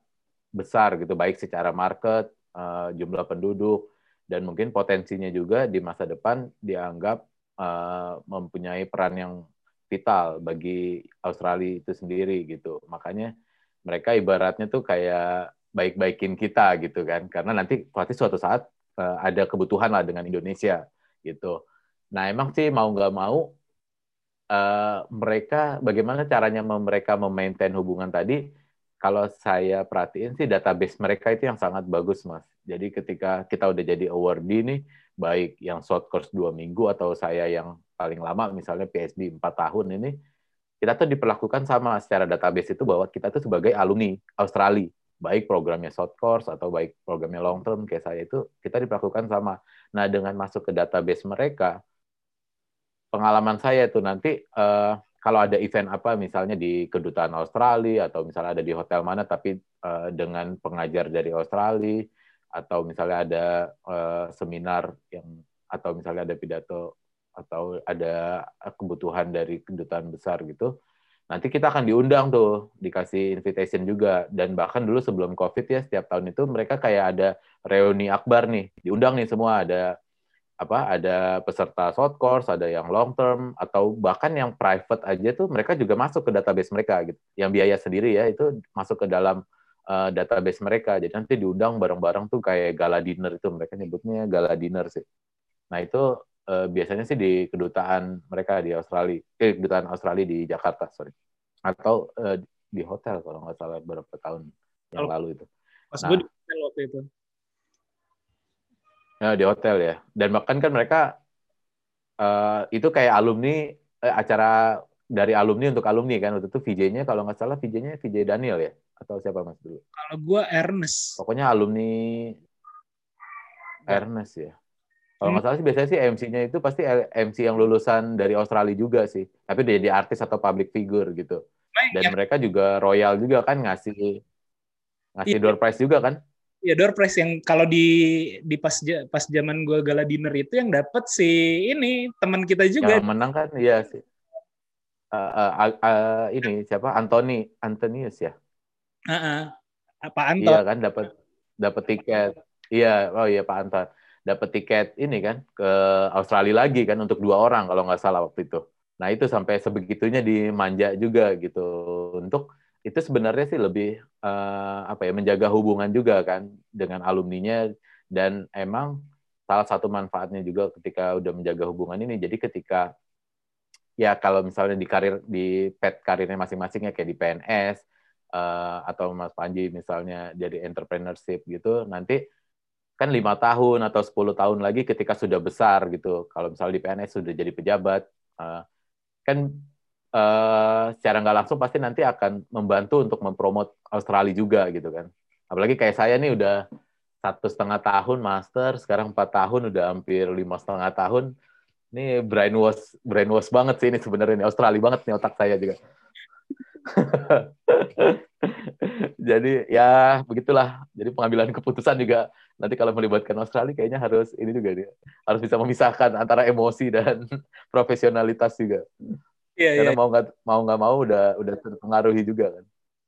besar gitu baik secara market uh, jumlah penduduk dan mungkin potensinya juga di masa depan dianggap uh, mempunyai peran yang vital bagi Australia itu sendiri gitu. Makanya mereka ibaratnya tuh kayak baik-baikin kita gitu kan. Karena nanti pasti suatu saat uh, ada kebutuhan lah dengan Indonesia gitu. Nah emang sih mau nggak mau uh, mereka bagaimana caranya mereka memaintain hubungan tadi? Kalau saya perhatiin sih database mereka itu yang sangat bagus mas. Jadi ketika kita udah jadi awardee nih, baik yang short course dua minggu atau saya yang paling lama misalnya PhD 4 tahun ini, kita tuh diperlakukan sama secara database itu bahwa kita tuh sebagai alumni Australia baik programnya short course atau baik programnya long term kayak saya itu kita diperlakukan sama. Nah dengan masuk ke database mereka, pengalaman saya itu nanti uh, kalau ada event apa misalnya di kedutaan Australia atau misalnya ada di hotel mana tapi uh, dengan pengajar dari Australia atau misalnya ada uh, seminar yang atau misalnya ada pidato atau ada kebutuhan dari kedutaan besar gitu nanti kita akan diundang tuh, dikasih invitation juga. Dan bahkan dulu sebelum COVID ya, setiap tahun itu mereka kayak ada reuni akbar nih, diundang nih semua, ada apa ada peserta short course, ada yang long term atau bahkan yang private aja tuh mereka juga masuk ke database mereka gitu. Yang biaya sendiri ya itu masuk ke dalam uh, database mereka. Jadi nanti diundang bareng-bareng tuh kayak gala dinner itu mereka nyebutnya gala dinner sih. Nah itu uh, biasanya sih di kedutaan mereka di Australia, eh, kedutaan Australia di Jakarta, sorry, atau uh, di hotel kalau nggak salah beberapa tahun yang lalu itu. Pas nah, gue di hotel waktu itu. Ya, di hotel ya. Dan bahkan kan mereka uh, itu kayak alumni eh, acara dari alumni untuk alumni kan waktu itu VJ-nya kalau nggak salah VJ-nya VJ Daniel ya atau siapa mas dulu? Kalau gue Ernest. Pokoknya alumni Ernest ya. Kalau nggak salah sih biasanya sih MC-nya itu pasti MC yang lulusan dari Australia juga sih. Tapi dia di artis atau public figure gitu. Dan ya. mereka juga royal juga kan ngasih ngasih ya. door prize juga kan? Ya door prize yang kalau di di pas pas zaman gue gala dinner itu yang dapat si ini teman kita juga. Yang menang kan iya sih. Uh, uh, uh, uh, ini siapa Anthony Antonius ya? Uh -uh. Pak Anton. Iya kan dapat dapat tiket. Iya, oh iya Pak Anton dapat tiket ini kan ke Australia lagi kan untuk dua orang kalau nggak salah waktu itu. Nah itu sampai sebegitunya dimanja juga gitu. Untuk itu sebenarnya sih lebih uh, apa ya menjaga hubungan juga kan dengan alumninya. Dan emang salah satu manfaatnya juga ketika udah menjaga hubungan ini. Jadi ketika ya kalau misalnya di karir di pet karirnya masing-masing ya kayak di PNS uh, eh, atau Mas Panji misalnya jadi entrepreneurship gitu nanti kan lima tahun atau 10 tahun lagi ketika sudah besar gitu. Kalau misalnya di PNS sudah jadi pejabat uh, kan uh, secara nggak langsung pasti nanti akan membantu untuk mempromot Australia juga gitu kan. Apalagi kayak saya nih udah satu setengah tahun master sekarang empat tahun udah hampir lima setengah tahun. Ini brainwash brainwash banget sih ini sebenarnya ini Australia banget nih otak saya juga. Jadi ya begitulah. Jadi pengambilan keputusan juga nanti kalau melibatkan Australia kayaknya harus ini juga dia harus bisa memisahkan antara emosi dan profesionalitas juga iya, karena iya. mau nggak mau nggak mau udah udah terpengaruhi juga kan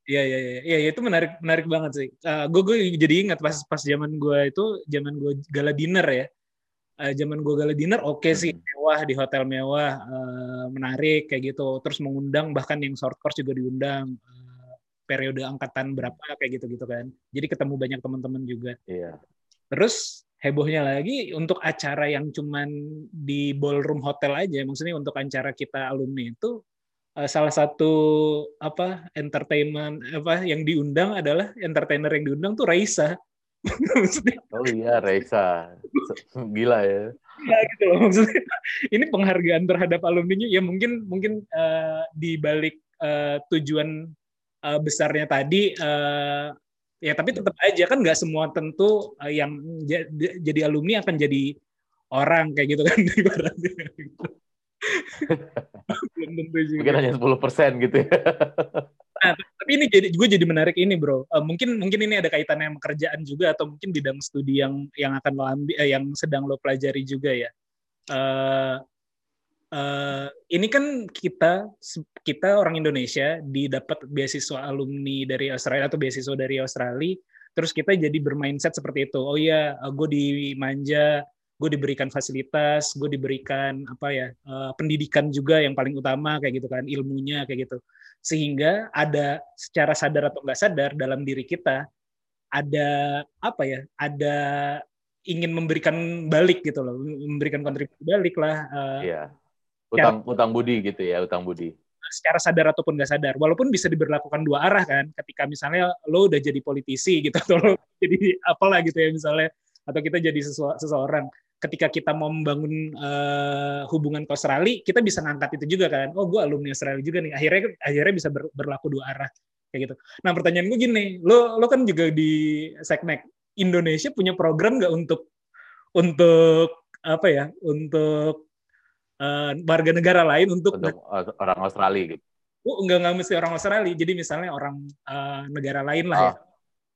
Iya iya iya iya itu menarik menarik banget sih. Uh, gue gue jadi ingat pas pas zaman gue itu zaman gue gala dinner ya. Uh, zaman gue gala dinner oke okay sih hmm. mewah di hotel mewah uh, menarik kayak gitu. Terus mengundang bahkan yang short course juga diundang. Uh, periode angkatan berapa kayak gitu-gitu kan. Jadi ketemu banyak teman-teman juga. Iya. Terus hebohnya lagi untuk acara yang cuman di ballroom hotel aja, maksudnya untuk acara kita alumni itu eh, salah satu apa entertainment apa yang diundang adalah entertainer yang diundang tuh Raisa. oh iya Raisa, gila ya. Ya gitu loh maksudnya. Ini penghargaan terhadap alumninya ya mungkin mungkin uh, di balik uh, tujuan uh, besarnya tadi uh, ya tapi tetap aja kan nggak semua tentu uh, yang jadi alumni akan jadi orang kayak gitu kan ibaratnya. Belum tentu juga. Mungkin hanya 10 persen gitu ya. Nah tapi ini jadi gue jadi menarik ini bro. Uh, mungkin mungkin ini ada kaitannya sama kerjaan juga atau mungkin bidang studi yang yang akan lo ambil uh, yang sedang lo pelajari juga ya. Uh, uh, ini kan kita kita orang Indonesia didapat beasiswa alumni dari Australia atau beasiswa dari Australia, terus kita jadi bermindset seperti itu. Oh iya, gue dimanja gue diberikan fasilitas, gue diberikan apa ya uh, pendidikan juga yang paling utama kayak gitu kan ilmunya kayak gitu sehingga ada secara sadar atau nggak sadar dalam diri kita ada apa ya ada ingin memberikan balik gitu loh memberikan kontribusi balik lah uh, iya utang secara, utang budi gitu ya utang budi secara sadar ataupun nggak sadar walaupun bisa diberlakukan dua arah kan ketika misalnya lo udah jadi politisi gitu atau lo jadi apalah gitu ya misalnya atau kita jadi seseorang ketika kita mau membangun uh, hubungan ke Australia, kita bisa ngangkat itu juga kan. Oh, gue alumni Australia juga nih. Akhirnya akhirnya bisa ber, berlaku dua arah kayak gitu. Nah, pertanyaan gue gini, lo lo kan juga di Seknek Indonesia punya program nggak untuk untuk apa ya? Untuk uh, warga negara lain untuk, untuk orang Australia gitu. Oh, enggak enggak mesti orang Australia. Jadi misalnya orang uh, negara lain lah oh. ya.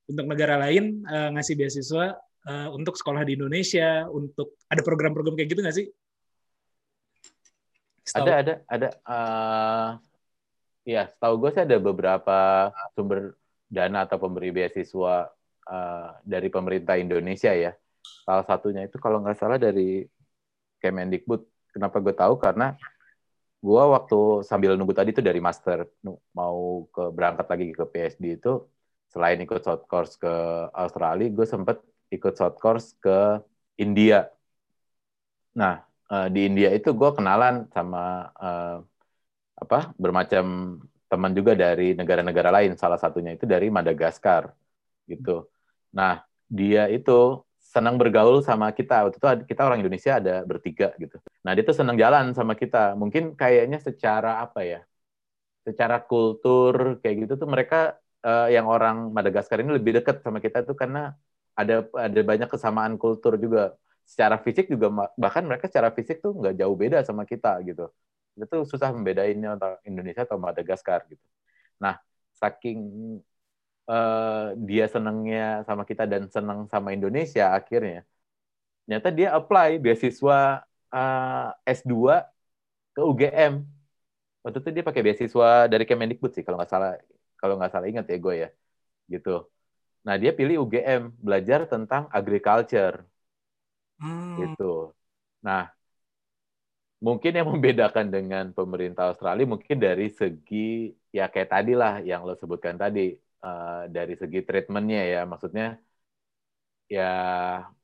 Untuk negara lain uh, ngasih beasiswa uh, untuk sekolah di Indonesia, untuk ada program-program kayak gitu nggak sih? Setahu. Ada, ada, ada. Uh, ya, setahu gue sih ada beberapa sumber dana atau pemberi beasiswa uh, dari pemerintah Indonesia ya. Salah satunya itu kalau nggak salah dari Kemendikbud. Kenapa gue tahu? Karena gue waktu sambil nunggu tadi itu dari master mau ke berangkat lagi ke PSD itu selain ikut short course ke Australia, gue sempet ikut short course ke India. Nah, uh, di India itu gue kenalan sama uh, apa bermacam teman juga dari negara-negara lain. Salah satunya itu dari Madagaskar, gitu. Nah, dia itu senang bergaul sama kita. Waktu itu kita orang Indonesia ada bertiga gitu. Nah, dia tuh senang jalan sama kita. Mungkin kayaknya secara apa ya? Secara kultur kayak gitu tuh mereka uh, yang orang Madagaskar ini lebih dekat sama kita tuh karena ada ada banyak kesamaan kultur juga secara fisik juga bahkan mereka secara fisik tuh nggak jauh beda sama kita gitu itu susah membedainnya antara Indonesia atau Madagaskar gitu nah saking uh, dia senangnya sama kita dan senang sama Indonesia akhirnya ternyata dia apply beasiswa uh, eh, S2 ke UGM waktu itu dia pakai beasiswa dari Kemendikbud sih kalau nggak salah kalau nggak salah ingat ya gue ya gitu Nah, dia pilih UGM, belajar tentang agriculture. Hmm. Gitu. Nah, mungkin yang membedakan dengan pemerintah Australia mungkin dari segi ya kayak tadi lah yang lo sebutkan tadi uh, dari segi treatmentnya ya maksudnya ya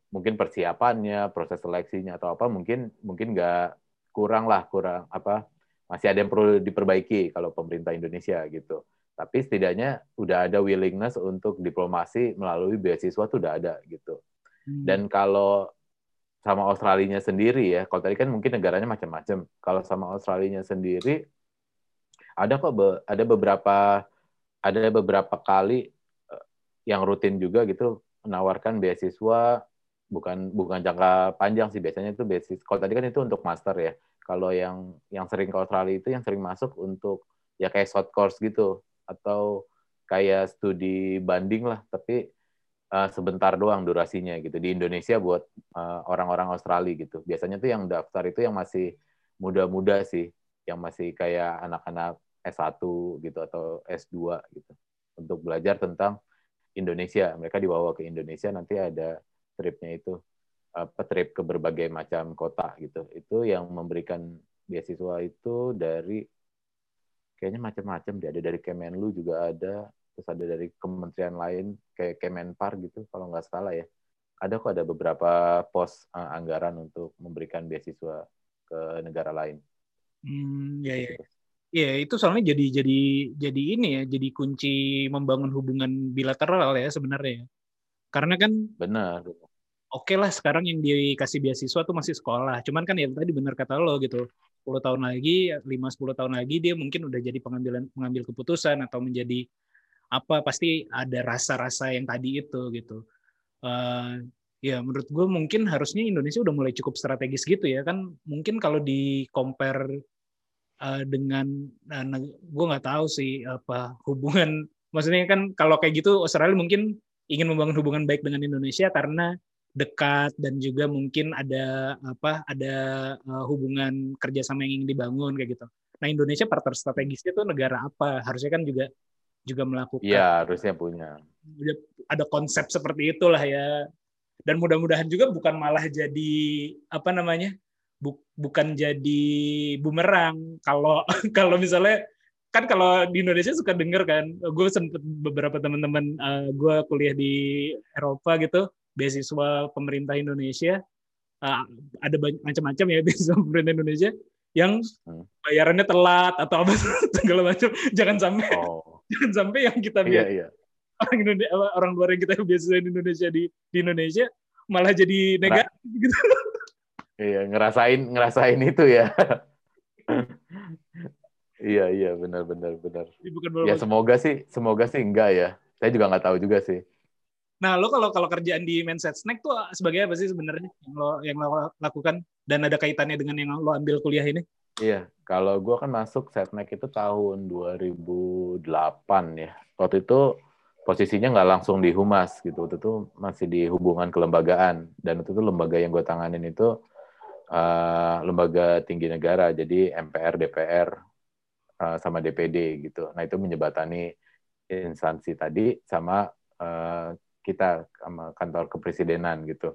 mungkin persiapannya proses seleksinya atau apa mungkin mungkin nggak kurang lah kurang apa masih ada yang perlu diperbaiki kalau pemerintah Indonesia gitu tapi setidaknya udah ada willingness untuk diplomasi melalui beasiswa tuh udah ada gitu. Hmm. Dan kalau sama Australia sendiri ya, kalau tadi kan mungkin negaranya macam-macam. Kalau sama Australia sendiri ada kok be, ada beberapa ada beberapa kali eh, yang rutin juga gitu menawarkan beasiswa bukan bukan jangka panjang sih biasanya itu beasiswa. Kalau tadi kan itu untuk master ya. Kalau yang yang sering ke Australia itu yang sering masuk untuk ya kayak short course gitu atau kayak studi banding lah, tapi uh, sebentar doang durasinya gitu di Indonesia buat uh, orang-orang Australia gitu. Biasanya tuh yang daftar itu yang masih muda-muda sih, yang masih kayak anak-anak S1 gitu atau S2 gitu untuk belajar tentang Indonesia. Mereka dibawa ke Indonesia nanti ada tripnya itu apa trip ke berbagai macam kota gitu. Itu yang memberikan beasiswa itu dari kayaknya macam-macam dia ada dari Kemenlu juga ada terus ada dari kementerian lain kayak Kemenpar gitu kalau nggak salah ya ada kok ada beberapa pos uh, anggaran untuk memberikan beasiswa ke negara lain. Hmm, ya ya. Ya itu soalnya jadi jadi jadi ini ya jadi kunci membangun hubungan bilateral ya sebenarnya. Ya. Karena kan benar. Oke okay lah sekarang yang dikasih beasiswa tuh masih sekolah. Cuman kan ya tadi benar kata lo gitu 10 tahun lagi, 5-10 tahun lagi dia mungkin udah jadi pengambilan pengambil keputusan atau menjadi apa pasti ada rasa-rasa yang tadi itu gitu. Uh, ya menurut gue mungkin harusnya Indonesia udah mulai cukup strategis gitu ya kan mungkin kalau di compare uh, dengan uh, gue nggak tahu sih apa hubungan maksudnya kan kalau kayak gitu Australia mungkin ingin membangun hubungan baik dengan Indonesia karena dekat dan juga mungkin ada apa ada uh, hubungan kerjasama yang ingin dibangun kayak gitu. Nah Indonesia partner strategisnya itu negara apa? Harusnya kan juga juga melakukan. Iya harusnya punya. Ada konsep seperti itulah ya. dan mudah-mudahan juga bukan malah jadi apa namanya bu, bukan jadi bumerang kalau kalau misalnya kan kalau di Indonesia suka denger kan gue sempet beberapa teman-teman uh, gue kuliah di Eropa gitu beasiswa pemerintah Indonesia uh, ada banyak macam-macam ya beasiswa pemerintah Indonesia yang hmm. bayarannya telat atau apa segala macam jangan sampai oh. jangan sampai yang kita iya, iya. orang Indonesia orang luar yang kita beasiswa di Indonesia di di Indonesia malah jadi negatif nah, gitu iya ngerasain ngerasain itu ya Iya iya benar benar benar. Ya semoga sih semoga sih enggak ya. Saya juga nggak tahu juga sih. Nah lo kalau kalau kerjaan di Mindset Snack tuh sebagai apa sih sebenarnya yang lo yang lo lakukan dan ada kaitannya dengan yang lo ambil kuliah ini? Iya, kalau gue kan masuk Setnek itu tahun 2008 ya. Waktu itu posisinya nggak langsung di humas gitu, waktu itu masih di hubungan kelembagaan dan waktu itu lembaga yang gue tanganin itu uh, lembaga tinggi negara, jadi MPR, DPR, uh, sama DPD gitu. Nah itu menyebatani instansi tadi sama uh, kita sama kantor kepresidenan gitu.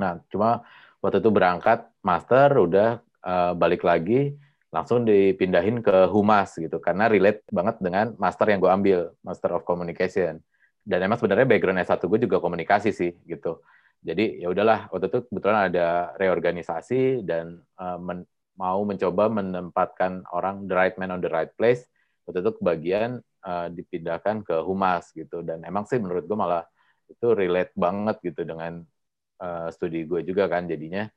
Nah cuma waktu itu berangkat master udah uh, balik lagi langsung dipindahin ke humas gitu karena relate banget dengan master yang gue ambil master of communication dan emang sebenarnya background S1 gue juga komunikasi sih gitu jadi ya udahlah waktu itu kebetulan ada reorganisasi dan uh, men mau mencoba menempatkan orang the right man on the right place waktu itu kebagian uh, dipindahkan ke humas gitu. Dan emang sih menurut gue malah itu relate banget gitu dengan uh, studi gue juga kan jadinya.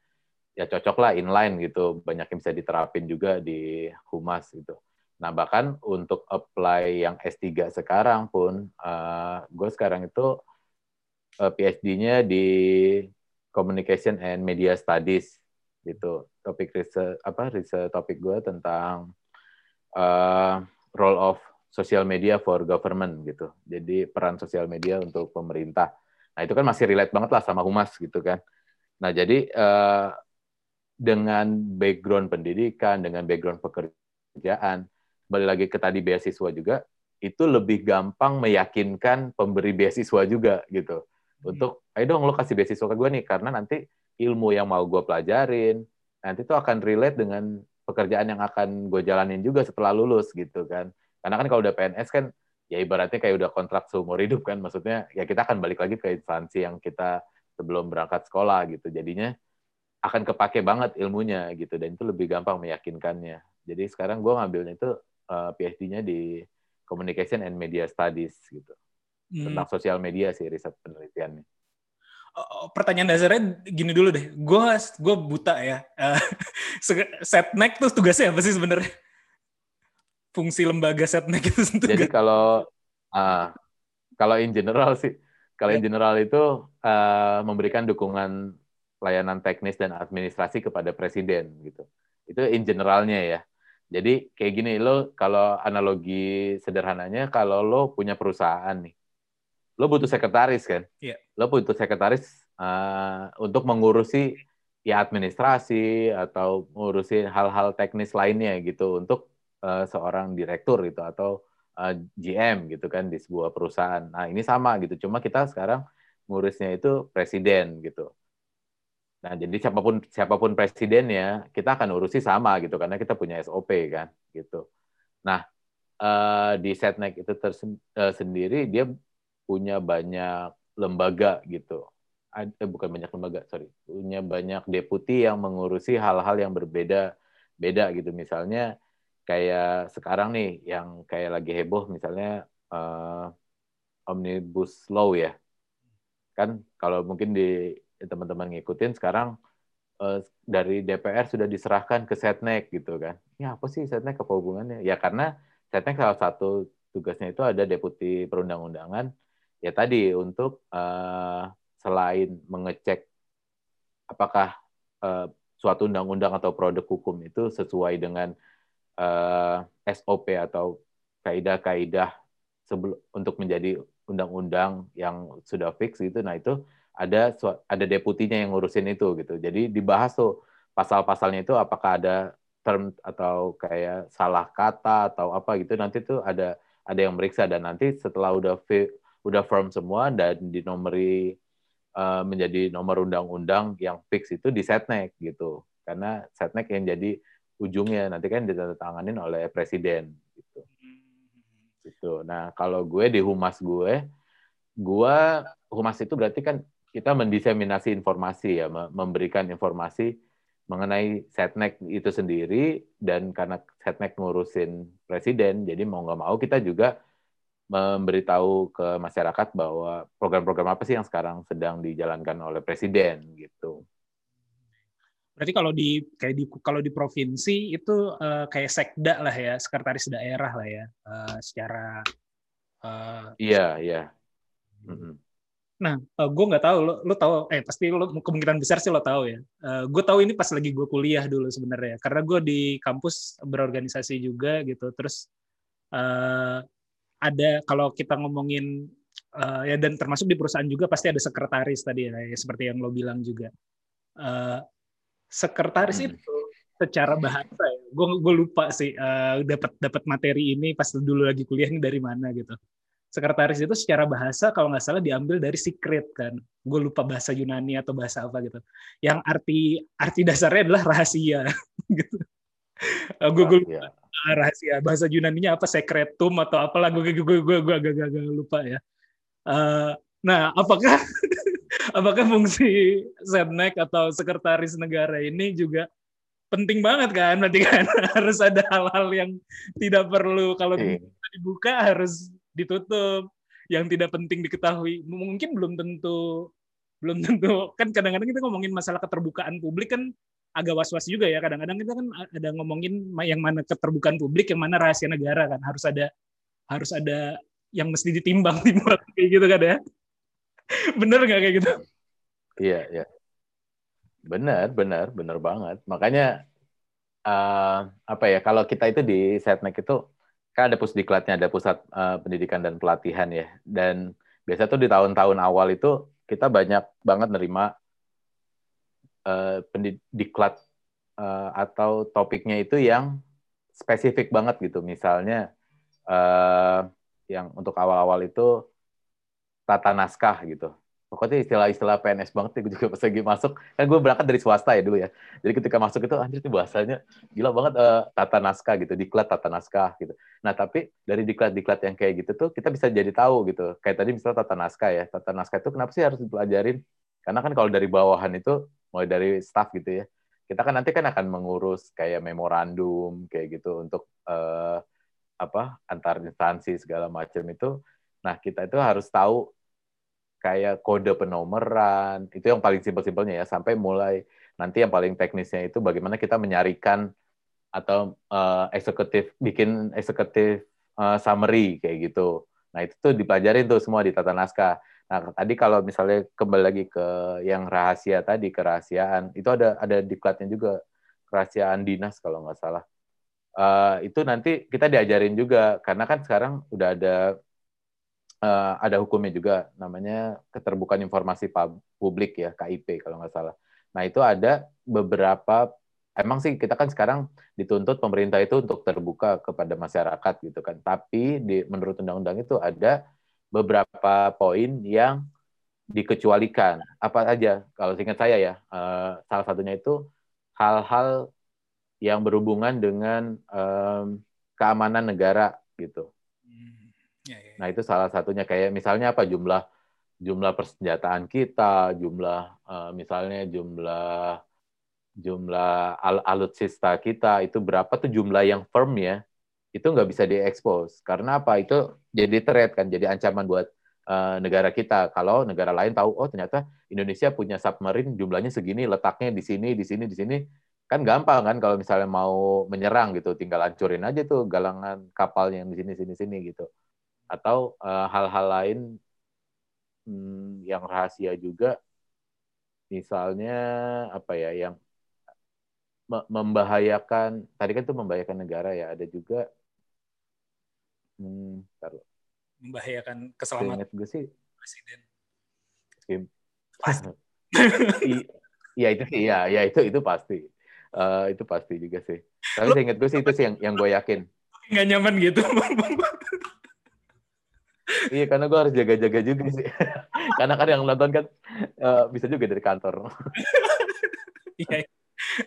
Ya cocok lah inline gitu banyak yang bisa diterapin juga di humas gitu. Nah bahkan untuk apply yang S3 sekarang pun uh, gue sekarang itu uh, PhD-nya di Communication and Media Studies gitu. Topik riset apa riset topik gue tentang uh, role of social media for government gitu. Jadi peran sosial media untuk pemerintah. Nah itu kan masih relate banget lah sama humas gitu kan. Nah jadi uh, dengan background pendidikan dengan background pekerjaan balik lagi ke tadi beasiswa juga itu lebih gampang meyakinkan pemberi beasiswa juga gitu. Untuk ayo dong lo kasih beasiswa ke gue nih karena nanti ilmu yang mau gue pelajarin nanti itu akan relate dengan pekerjaan yang akan gue jalanin juga setelah lulus gitu kan. Karena kan kalau udah PNS kan ya ibaratnya kayak udah kontrak seumur hidup kan maksudnya ya kita akan balik lagi ke instansi yang kita sebelum berangkat sekolah gitu. Jadinya akan kepake banget ilmunya gitu. Dan itu lebih gampang meyakinkannya. Jadi sekarang gue ngambilnya itu uh, eh, PhD-nya di Communication and Media Studies gitu hmm. tentang sosial media sih riset penelitiannya Oh, pertanyaan dasarnya gini dulu deh. Gue gue buta ya. Uh, setnek tuh tugasnya apa sih sebenarnya? Fungsi lembaga setnek itu tugas. Jadi kalau uh, kalau in general sih, kalau in ya. general itu uh, memberikan dukungan layanan teknis dan administrasi kepada presiden gitu. Itu in generalnya ya. Jadi kayak gini lo kalau analogi sederhananya kalau lo punya perusahaan nih lo butuh sekretaris kan? Iya. Lo butuh sekretaris uh, untuk mengurusi ya administrasi atau mengurusi hal-hal teknis lainnya gitu untuk uh, seorang direktur gitu atau uh, eh, GM gitu kan di sebuah perusahaan. Nah ini sama gitu, cuma kita sekarang ngurusnya itu presiden gitu. Nah jadi siapa pun siapa pun presidennya kita akan urusi sama gitu karena kita punya SOP kan gitu. Nah uh, di Setnek itu tersendiri dia punya banyak lembaga gitu. Eh, bukan banyak lembaga, sorry. Punya banyak deputi yang mengurusi hal-hal yang berbeda beda gitu. Misalnya kayak sekarang nih yang kayak lagi heboh misalnya uh, omnibus law ya. Kan kalau mungkin di teman-teman ngikutin sekarang uh, dari DPR sudah diserahkan ke Setnek gitu kan. Ya apa sih Setnek apa hubungannya? Ya karena Setnek salah satu tugasnya itu ada deputi perundang-undangan ya tadi untuk uh, selain mengecek apakah uh, suatu undang-undang atau produk hukum itu sesuai dengan uh, eh, SOP atau kaidah-kaidah untuk menjadi undang-undang yang sudah fix gitu nah itu ada ada deputinya yang ngurusin itu gitu. Jadi dibahas tuh pasal-pasalnya itu apakah ada term atau kayak salah kata atau apa gitu nanti tuh ada ada yang meriksa dan nanti setelah udah udah firm semua dan dinomori uh, menjadi nomor undang-undang yang fix itu di Setnek gitu. Karena Setnek yang jadi ujungnya nanti kan ditandatanganin oleh presiden gitu. Gitu. Nah, kalau gue di humas gue, gue humas itu berarti kan kita mendiseminasi informasi ya, memberikan informasi mengenai setnek itu sendiri dan karena setnek ngurusin presiden, jadi mau nggak mau kita juga memberitahu ke masyarakat bahwa program-program apa sih yang sekarang sedang dijalankan oleh presiden gitu. Berarti kalau di kayak di kalau di provinsi itu uh, kayak sekda lah ya, sekretaris daerah lah ya, uh, secara. Uh, iya iya. Mm -hmm. Nah, uh, gue nggak tahu lo, lo tahu, eh pasti lo kemungkinan besar sih lo tahu ya. Uh, gue tahu ini pas lagi gue kuliah dulu sebenarnya, karena gue di kampus berorganisasi juga gitu. Terus uh, ada kalau kita ngomongin uh, ya dan termasuk di perusahaan juga pasti ada sekretaris tadi ya, ya seperti yang lo bilang juga. Uh, sekretaris hmm. itu secara bahasa ya, gue gue lupa sih uh, dapat dapat materi ini pas dulu lagi kuliah ini dari mana gitu. Sekretaris itu secara bahasa kalau nggak salah diambil dari secret kan gue lupa bahasa Yunani atau bahasa apa gitu. Yang arti arti dasarnya adalah rahasia gitu. Uh, gue gue lupa. uh, rahasia. Bahasa Yunaninya apa? Secretum atau apalah. Gue gue gue gue gue agak agak lupa ya. Uh, nah apakah apakah fungsi setnek atau sekretaris negara ini juga penting banget kan? Berarti kan harus ada hal-hal yang tidak perlu. Kalau iya. dibuka harus ditutup. Yang tidak penting diketahui. Mungkin belum tentu belum tentu. Kan kadang-kadang kita ngomongin masalah keterbukaan publik kan agak was-was juga ya. Kadang-kadang kita kan ada ngomongin yang mana keterbukaan publik yang mana rahasia negara kan. Harus ada harus ada yang mesti ditimbang timbang kayak gitu kan ya. Bener nggak kayak gitu? Iya iya. Benar benar benar banget. Makanya uh, apa ya kalau kita itu di setnek itu kan ada pusdiklatnya, ada pusat uh, pendidikan dan pelatihan ya. Dan biasa tuh di tahun-tahun awal itu kita banyak banget nerima uh, pendidiklat uh, atau topiknya itu yang spesifik banget gitu. Misalnya uh, yang untuk awal-awal itu tata naskah gitu. Pokoknya istilah-istilah PNS banget gue juga pas lagi masuk. Kan gue berangkat dari swasta ya dulu ya. Jadi ketika masuk itu anjir itu bahasanya gila banget uh, tata naskah gitu diklat tata naskah gitu. Nah tapi dari diklat-diklat yang kayak gitu tuh kita bisa jadi tahu gitu. Kayak tadi misalnya tata naskah ya. Tata naskah itu kenapa sih harus dipelajarin? Karena kan kalau dari bawahan itu mulai dari staff gitu ya kita kan nanti kan akan mengurus kayak memorandum kayak gitu untuk uh, apa antar instansi segala macam itu nah kita itu harus tahu kayak kode penomoran itu yang paling simpel-simpelnya ya sampai mulai nanti yang paling teknisnya itu bagaimana kita menyarikan atau uh, eksekutif bikin eksekutif uh, summary kayak gitu. Nah itu tuh dipelajarin tuh semua di tata naskah. Nah tadi kalau misalnya kembali lagi ke yang rahasia tadi kerahasiaan itu ada ada diklatnya juga kerahasiaan dinas kalau nggak salah. Uh, itu nanti kita diajarin juga karena kan sekarang udah ada uh, ada hukumnya juga namanya keterbukaan informasi publik ya KIP kalau nggak salah. Nah itu ada beberapa emang sih kita kan sekarang dituntut pemerintah itu untuk terbuka kepada masyarakat gitu kan. Tapi di menurut undang-undang itu ada beberapa poin yang dikecualikan. Apa aja? Kalau singkat saya ya, uh, salah satunya itu hal-hal yang berhubungan dengan um, keamanan negara gitu. Ya, ya. Nah itu salah satunya kayak misalnya apa jumlah jumlah persenjataan kita, jumlah uh, misalnya jumlah jumlah al alutsista kita itu berapa tuh jumlah yang firm ya itu nggak bisa diekspos. Karena apa? Itu jadi threat kan jadi ancaman buat uh, negara kita. Kalau negara lain tahu oh ternyata Indonesia punya submarine jumlahnya segini letaknya di sini di sini di sini kan gampang kan kalau misalnya mau menyerang gitu. Tinggal hancurin aja tuh galangan kapal yang di sini sini sini gitu. Atau eh, hal-hal uh, lain hmm, yang rahasia juga. Misalnya apa ya yang membahayakan tadi kan itu membahayakan negara ya ada juga hmm, taruh. membahayakan keselamatan gue sih presiden. Pasti. Iya itu sih ya ya itu itu pasti. Uh, itu pasti juga sih. Tapi saya ingat gue sih itu sih yang yang gue yakin. Nggak nyaman gitu. Iya karena gue harus jaga-jaga juga sih. Karena kan yang nonton kan eh, bisa juga dari kantor. Iya,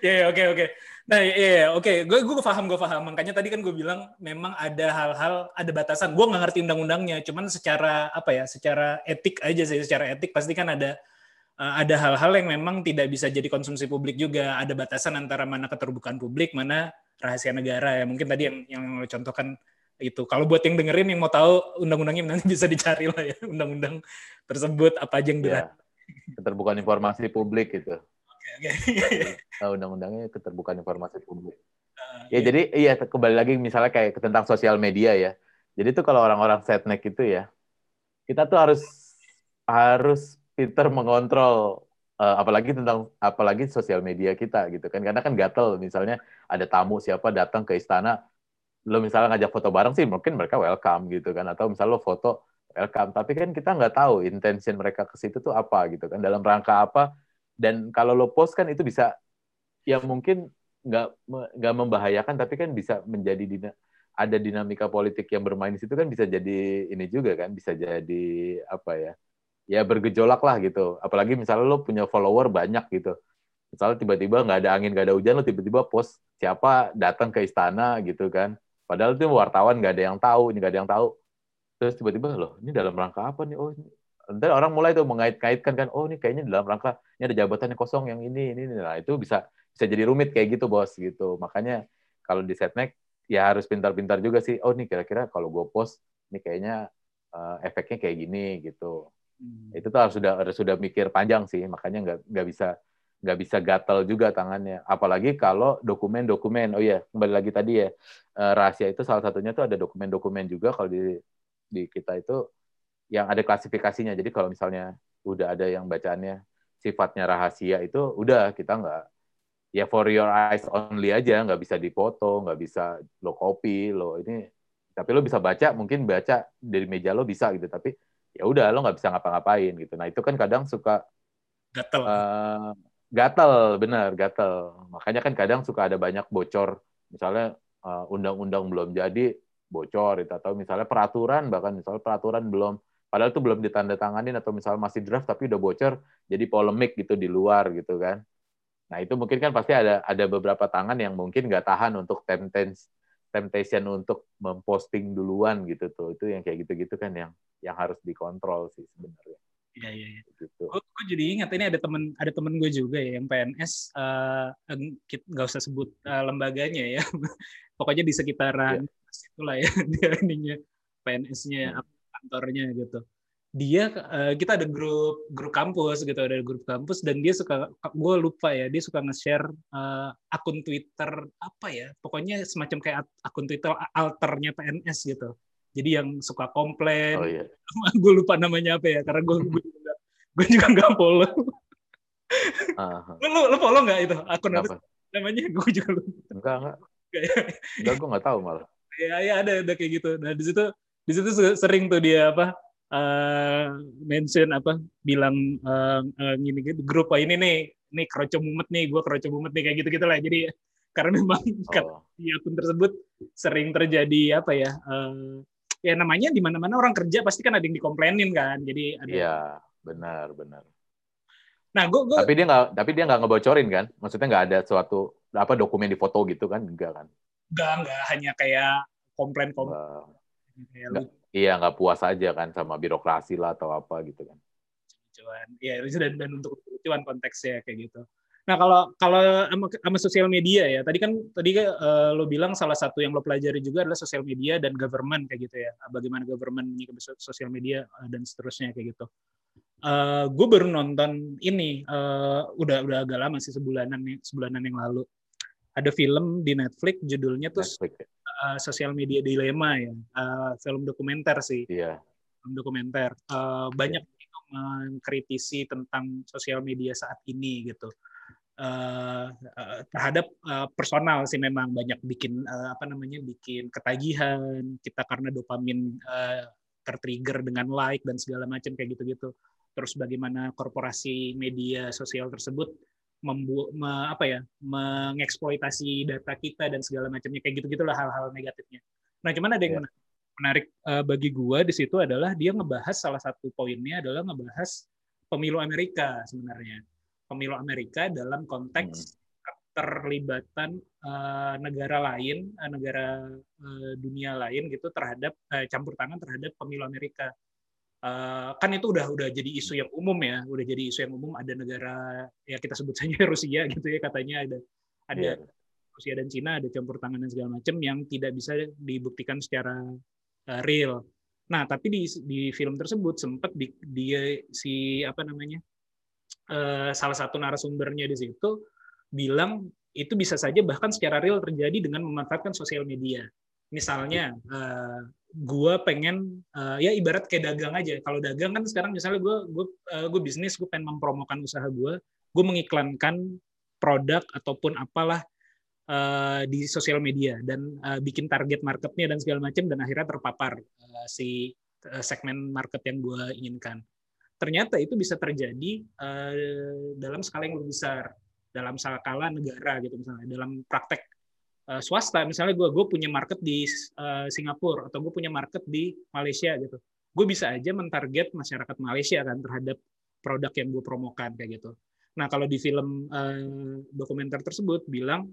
iya, iya, oke, oke. Nah, iya, iya, oke. Gue gue paham, gue paham. Makanya tadi kan gue bilang memang ada hal-hal, ada batasan. Gue nggak ngerti undang-undangnya, cuman secara apa ya, secara etik aja sih, secara etik pasti kan ada eh, ada hal-hal yang memang tidak bisa jadi konsumsi publik juga. Ada batasan antara mana keterbukaan publik, mana rahasia negara ya. Mungkin tadi yang yang lo contohkan itu. Kalau buat yang dengerin yang mau tahu undang-undangnya nanti bisa dicari lah ya undang-undang tersebut apa aja yang Ya, dirahasiakan. keterbukaan informasi publik gitu. Oke. Nah, undang-undangnya keterbukaan informasi publik. Iya. Ya jadi iya kembali lagi misalnya kayak tentang sosial media ya. Jadi tuh kalau orang-orang setnek itu ya, kita tuh harus harus pinter mengontrol eh, apalagi tentang apalagi sosial media kita gitu kan. Karena kan gatel misalnya ada tamu siapa datang ke istana lo misalnya ngajak foto bareng sih mungkin mereka welcome gitu kan atau misalnya lo foto welcome tapi kan kita nggak tahu intention mereka ke situ tuh apa gitu kan dalam rangka apa dan kalau lo post kan itu bisa ya mungkin nggak nggak membahayakan tapi kan bisa menjadi dina, ada dinamika politik yang bermain di situ kan bisa jadi ini juga kan bisa jadi apa ya ya bergejolak lah gitu. Apalagi misalnya lo punya follower banyak gitu. Misalnya tiba-tiba nggak ada angin nggak ada hujan lo tiba-tiba post siapa datang ke istana gitu kan. Padahal itu wartawan nggak ada yang tahu nggak ada yang tahu. Terus tiba-tiba loh ini dalam rangka apa nih? Oh ini Ntar orang mulai tuh mengait-kaitkan kan oh ini kayaknya dalam rangka ini ada jabatan yang kosong yang ini ini ini. nah itu bisa bisa jadi rumit kayak gitu bos gitu makanya kalau di setnek ya harus pintar-pintar juga sih oh nih kira-kira kalau gue post ini kayaknya eh, efeknya kayak gini gitu Hmm. itu tuh harus sudah harus sudah mikir panjang sih makanya nggak nggak bisa nggak bisa gatal juga tangannya apalagi kalau dokumen-dokumen oh ya kembali lagi tadi ya eh, rahasia itu salah satunya tuh ada dokumen-dokumen juga kalau di di kita itu yang ada klasifikasinya. Jadi kalau misalnya udah ada yang bacaannya sifatnya rahasia itu udah kita nggak ya for your eyes only aja nggak bisa dipoto nggak bisa lo copy lo ini tapi lo bisa baca mungkin baca dari meja lo bisa gitu tapi ya udah lo nggak bisa ngapa-ngapain gitu. Nah itu kan kadang suka Gatel. eh, gatel benar gatel. Makanya kan kadang suka ada banyak bocor. Misalnya eh, undang-undang belum jadi bocor itu atau misalnya peraturan bahkan misalnya peraturan belum padahal itu belum ditandatanganin atau misalnya masih draft tapi udah bocor jadi polemik gitu di luar gitu kan. Nah itu mungkin kan pasti ada ada beberapa tangan yang mungkin nggak tahan untuk temptation temptation untuk memposting duluan gitu tuh. Itu yang kayak gitu-gitu kan yang yang harus dikontrol sih sebenarnya. Iya, iya, iya. gitu. Gue, gue jadi ingat ini ada temen ada temen gue juga ya yang PNS eh, nggak usah sebut eh, lembaganya ya. Pokoknya di sekitaran itulah ya dia ininya PNS-nya Hmm. Kantornya gitu. Dia eh, kita ada grup grup kampus gitu ada grup kampus dan dia suka gue lupa ya dia suka nge-share eh, akun Twitter apa ya pokoknya semacam kayak akun Twitter alternya PNS gitu. Jadi yang suka komplain oh iya. gue lupa namanya apa ya karena gue gue juga, gue juga nggak follow. Ah, ah. lu, lu, follow nggak itu akun apa namanya? Gue juga lupa. Enggak enggak enggak gue nggak tahu malah. Ya ya ada ada kayak gitu. Nah di situ di situ se- sering tuh dia apa eh mention apa bilang eh eh, gini gitu grup oh, ini nih nih kroco mumet nih gue kroco mumet nih kayak gitu gitu lah. Jadi karena memang oh. di akun tersebut sering terjadi apa ya eh, ya namanya di mana mana orang kerja pasti kan ada yang dikomplainin kan jadi ada iya benar benar. Nah gue gue tapi dia nggak tapi dia nggak ngebocorin kan? Maksudnya nggak ada suatu apa dokumen di foto gitu kan? Enggak kan? Enggak enggak hanya kayak komplain komplain nggak. iya nggak puas aja kan sama birokrasi lah atau apa gitu kan. Lucuan ya dan, dan untuk lucuan konteksnya kayak gitu. Nah kalau kalau sama, sama sosial media ya tadi kan tadi eh, lo bilang salah satu yang lo pelajari juga adalah sosial media dan government kayak gitu ya. Bagaimana government menyikapi so- sosial media eh, dan seterusnya kayak gitu. Eh gue baru nonton ini eh, udah udah agak lama sih sebulanan sebulanan yang lalu. Ada film di Netflix judulnya tuh Netflix eh, sosial media dilema ya. Eh, film dokumenter sih. Iya. Film dokumenter. Eh, banyak itu mengkritisi tentang sosial media saat ini gitu. Eh, eh, terhadap eh, personal sih memang banyak bikin eh, apa namanya bikin ketagihan. Kita karena dopamin eh, tertrigger dengan like dan segala macam kayak gitu-gitu. Terus bagaimana korporasi media sosial tersebut membu me- apa ya mengeksploitasi data kita dan segala macamnya kayak gitu gitulah hal-hal negatifnya nah cuman ada yang Iya. menarik eh, bagi gua di situ adalah dia ngebahas salah satu poinnya adalah ngebahas pemilu Amerika sebenarnya. Pemilu Amerika dalam konteks keterlibatan uh, negara lain, uh, negara uh, dunia lain gitu terhadap uh, campur tangan terhadap pemilu Amerika. Uh, kan itu udah udah jadi isu yang umum ya, udah jadi isu yang umum ada negara ya kita sebut saja Rusia gitu ya katanya ada ada yeah. Rusia dan Cina ada campur tangan dan segala macam yang tidak bisa dibuktikan secara uh, real. Nah, tapi di di film tersebut sempat di, dia si apa namanya uh, salah satu narasumbernya di situ bilang itu bisa saja bahkan secara real terjadi dengan memanfaatkan sosial media. Misalnya, uh, gua pengen uh, ya ibarat kayak dagang aja. Kalau dagang kan sekarang misalnya gue gue uh, gue bisnis, gue pengen mempromokan usaha gue, gue mengiklankan produk ataupun apalah uh, di sosial media dan uh, bikin target marketnya dan segala macam dan akhirnya terpapar uh, si uh, segmen market yang gue inginkan. Ternyata itu bisa terjadi uh, dalam skala yang lebih besar, dalam skala negara gitu misalnya, dalam praktek uh, swasta. Misalnya gue gue punya market di uh, Singapura atau gue punya market di Malaysia gitu, gue bisa aja mentarget masyarakat Malaysia kan terhadap produk yang gue promokan kayak gitu. Nah kalau di film uh, dokumenter tersebut bilang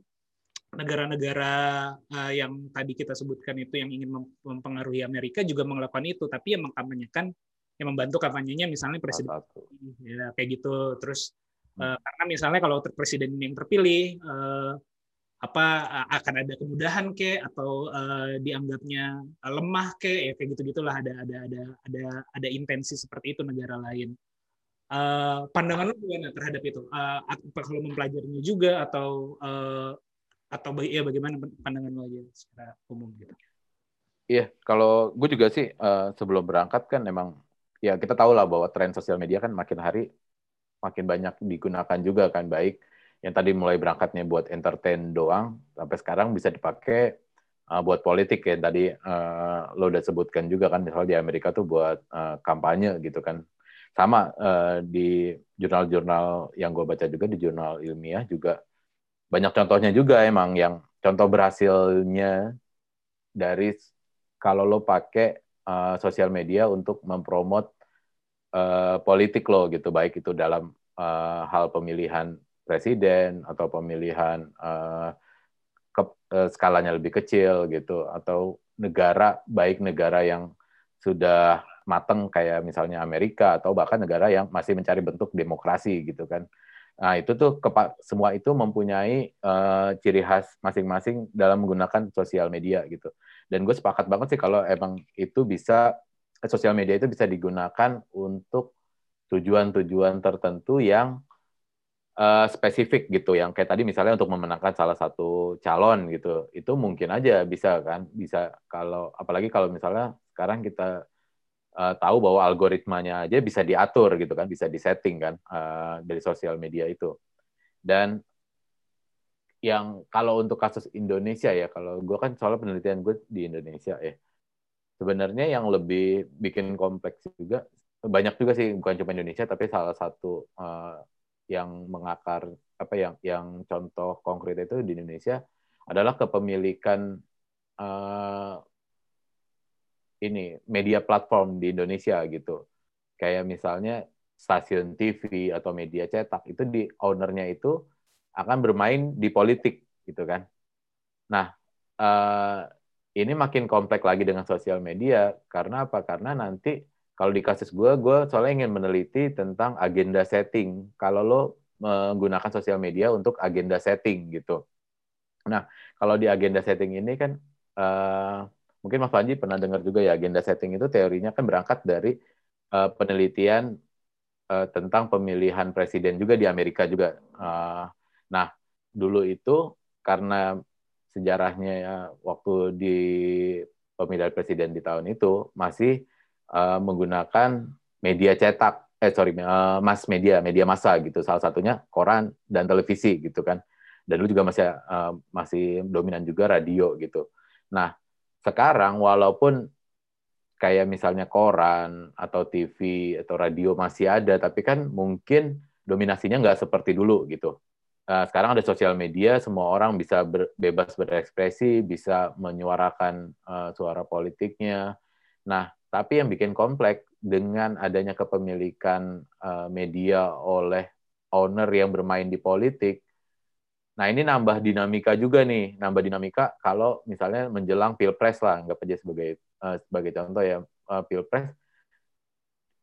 negara-negara uh, yang tadi kita sebutkan itu yang ingin mempengaruhi Amerika juga melakukan itu, tapi yang mengkampanyekan, yang membantu kampanyenya misalnya presiden, ya kayak gitu. Terus uh, karena misalnya kalau presiden yang terpilih uh, apa akan ada kemudahan ke atau uh, dianggapnya lemah ke ya kayak gitu gitulah ada ada ada ada ada intensi seperti itu negara lain. Uh, pandangan lu gimana terhadap itu? Uh, kalau mempelajarinya juga atau uh, atau ya bagaimana pandangan lo aja secara umum gitu? Iya, kalau gue juga sih uh, sebelum berangkat kan emang ya kita tahu lah bahwa tren sosial media kan makin hari makin banyak digunakan juga kan baik yang tadi mulai berangkatnya buat entertain doang sampai sekarang bisa dipakai uh, buat politik. Ya tadi uh, lo udah sebutkan juga kan misalnya di Amerika tuh buat uh, kampanye gitu kan. Sama uh, di jurnal-jurnal yang gue baca juga di jurnal ilmiah juga. Banyak contohnya juga emang yang contoh berhasilnya dari kalau lo pakai uh, sosial media untuk mempromot uh, politik lo gitu. Baik itu dalam uh, hal pemilihan presiden atau pemilihan uh, ke, uh, skalanya lebih kecil gitu atau negara baik negara yang sudah mateng kayak misalnya Amerika atau bahkan negara yang masih mencari bentuk demokrasi gitu kan Nah, itu tuh semua itu mempunyai uh, ciri khas masing-masing dalam menggunakan sosial media gitu. Dan gue sepakat banget sih kalau emang itu bisa sosial media itu bisa digunakan untuk tujuan-tujuan tertentu yang uh, spesifik gitu. Yang kayak tadi misalnya untuk memenangkan salah satu calon gitu. Itu mungkin aja bisa kan, bisa kalau apalagi kalau misalnya sekarang kita uh, tahu bahwa algoritmanya aja bisa diatur gitu kan, bisa disetting kan uh, dari sosial media itu. Dan yang kalau untuk kasus Indonesia ya, kalau gue kan soal penelitian gue di Indonesia ya, sebenarnya yang lebih bikin kompleks juga banyak juga sih bukan cuma Indonesia tapi salah satu uh, yang mengakar apa yang yang contoh konkret itu di Indonesia adalah kepemilikan uh, ini media platform di Indonesia gitu. Kayak misalnya stasiun TV atau media cetak itu di ownernya itu akan bermain di politik gitu kan. Nah, uh, ini makin kompleks lagi dengan sosial media karena apa? Karena nanti kalau di kasus gue, gue soalnya ingin meneliti tentang agenda setting. Kalau lo menggunakan sosial media untuk agenda setting gitu. Nah, kalau di agenda setting ini kan uh, mungkin Mas Panji pernah dengar juga ya agenda setting itu teorinya kan berangkat dari uh, penelitian uh, tentang pemilihan presiden juga di Amerika juga. Uh, nah, dulu itu karena sejarahnya ya, waktu di pemilihan presiden di tahun itu masih uh, menggunakan media cetak eh sorry uh, mass media media massa gitu salah satunya koran dan televisi gitu kan dan dulu juga masih uh, masih dominan juga radio gitu nah sekarang walaupun kayak misalnya koran atau TV atau radio masih ada, tapi kan mungkin dominasinya nggak seperti dulu gitu. Sekarang ada sosial media, semua orang bisa ber, bebas berekspresi, bisa menyuarakan uh, suara politiknya. Nah, tapi yang bikin kompleks dengan adanya kepemilikan uh, media oleh owner yang bermain di politik, nah ini nambah dinamika juga nih, nambah dinamika kalau misalnya menjelang pilpres lah, nggak aja sebagai uh, sebagai contoh ya uh, pilpres.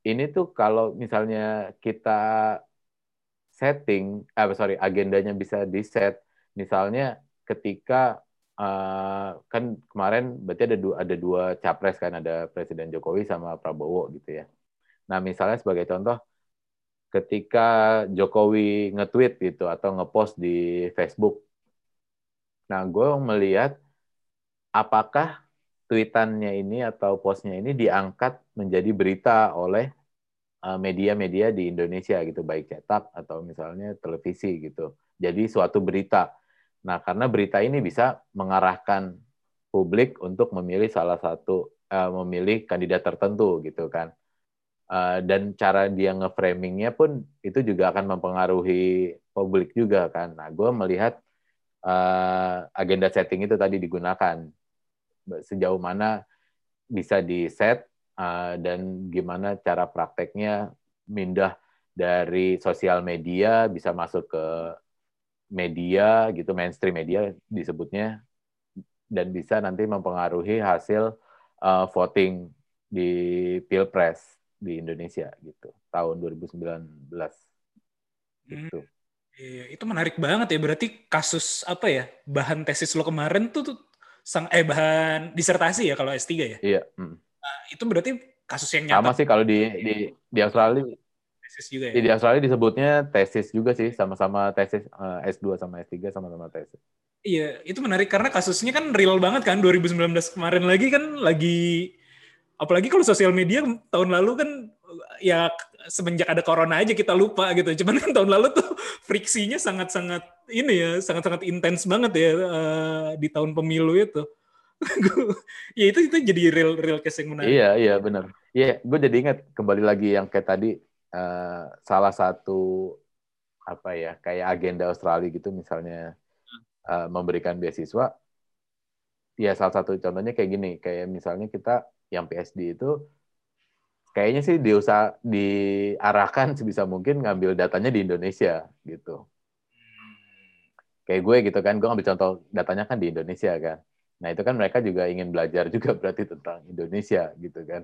Ini tuh kalau misalnya kita setting, eh, sorry, agendanya bisa di set, misalnya ketika uh, kan kemarin berarti ada dua ada dua capres kan ada Presiden Jokowi sama Prabowo gitu ya. Nah misalnya sebagai contoh ketika Jokowi nge-tweet gitu atau nge-post di Facebook. Nah, gue melihat apakah tweetannya ini atau postnya ini diangkat menjadi berita oleh eh, media-media di Indonesia gitu, baik cetak atau misalnya televisi gitu. Jadi suatu berita. Nah, karena berita ini bisa mengarahkan publik untuk memilih salah satu uh, memilih kandidat tertentu gitu kan. Uh, dan cara dia nge-framingnya pun itu juga akan mempengaruhi publik juga kan. Nah, gue melihat uh, agenda setting itu tadi digunakan sejauh mana bisa di set uh, dan gimana cara prakteknya mindah dari sosial media bisa masuk ke media gitu mainstream media disebutnya dan bisa nanti mempengaruhi hasil uh, voting di pilpres di Indonesia gitu tahun 2019 gitu. Hmm. Iya, itu menarik banget ya. Berarti kasus apa ya? Bahan tesis lo kemarin tuh, tuh sang eh bahan disertasi ya kalau S3 ya? Iya. Hmm. Nah, itu berarti kasus yang nyata. Sama sih kalau di di di Australia tesis juga ya. Di Australia disebutnya tesis juga sih, sama-sama tesis uh, eh, S2 sama S3 sama-sama tesis. Iya, itu menarik karena kasusnya kan real banget kan 2019 kemarin lagi kan lagi apalagi kalau sosial media tahun lalu kan ya semenjak ada corona aja kita lupa gitu. Cuman kan tahun lalu tuh friksinya sangat-sangat ini ya, sangat-sangat intens banget ya uh, di tahun pemilu itu. ya itu itu jadi real real case yang menarik. Iya iya benar. Iya, gue jadi ingat kembali lagi yang kayak tadi uh, salah satu apa ya kayak agenda Australia gitu misalnya uh, memberikan beasiswa. Ya salah satu contohnya kayak gini, kayak misalnya kita yang PSD itu kayaknya sih diusah diarahkan sebisa mungkin ngambil datanya di Indonesia gitu. Kayak gue gitu kan, gue ngambil contoh datanya kan di Indonesia kan. Nah itu kan mereka juga ingin belajar juga berarti tentang Indonesia gitu kan.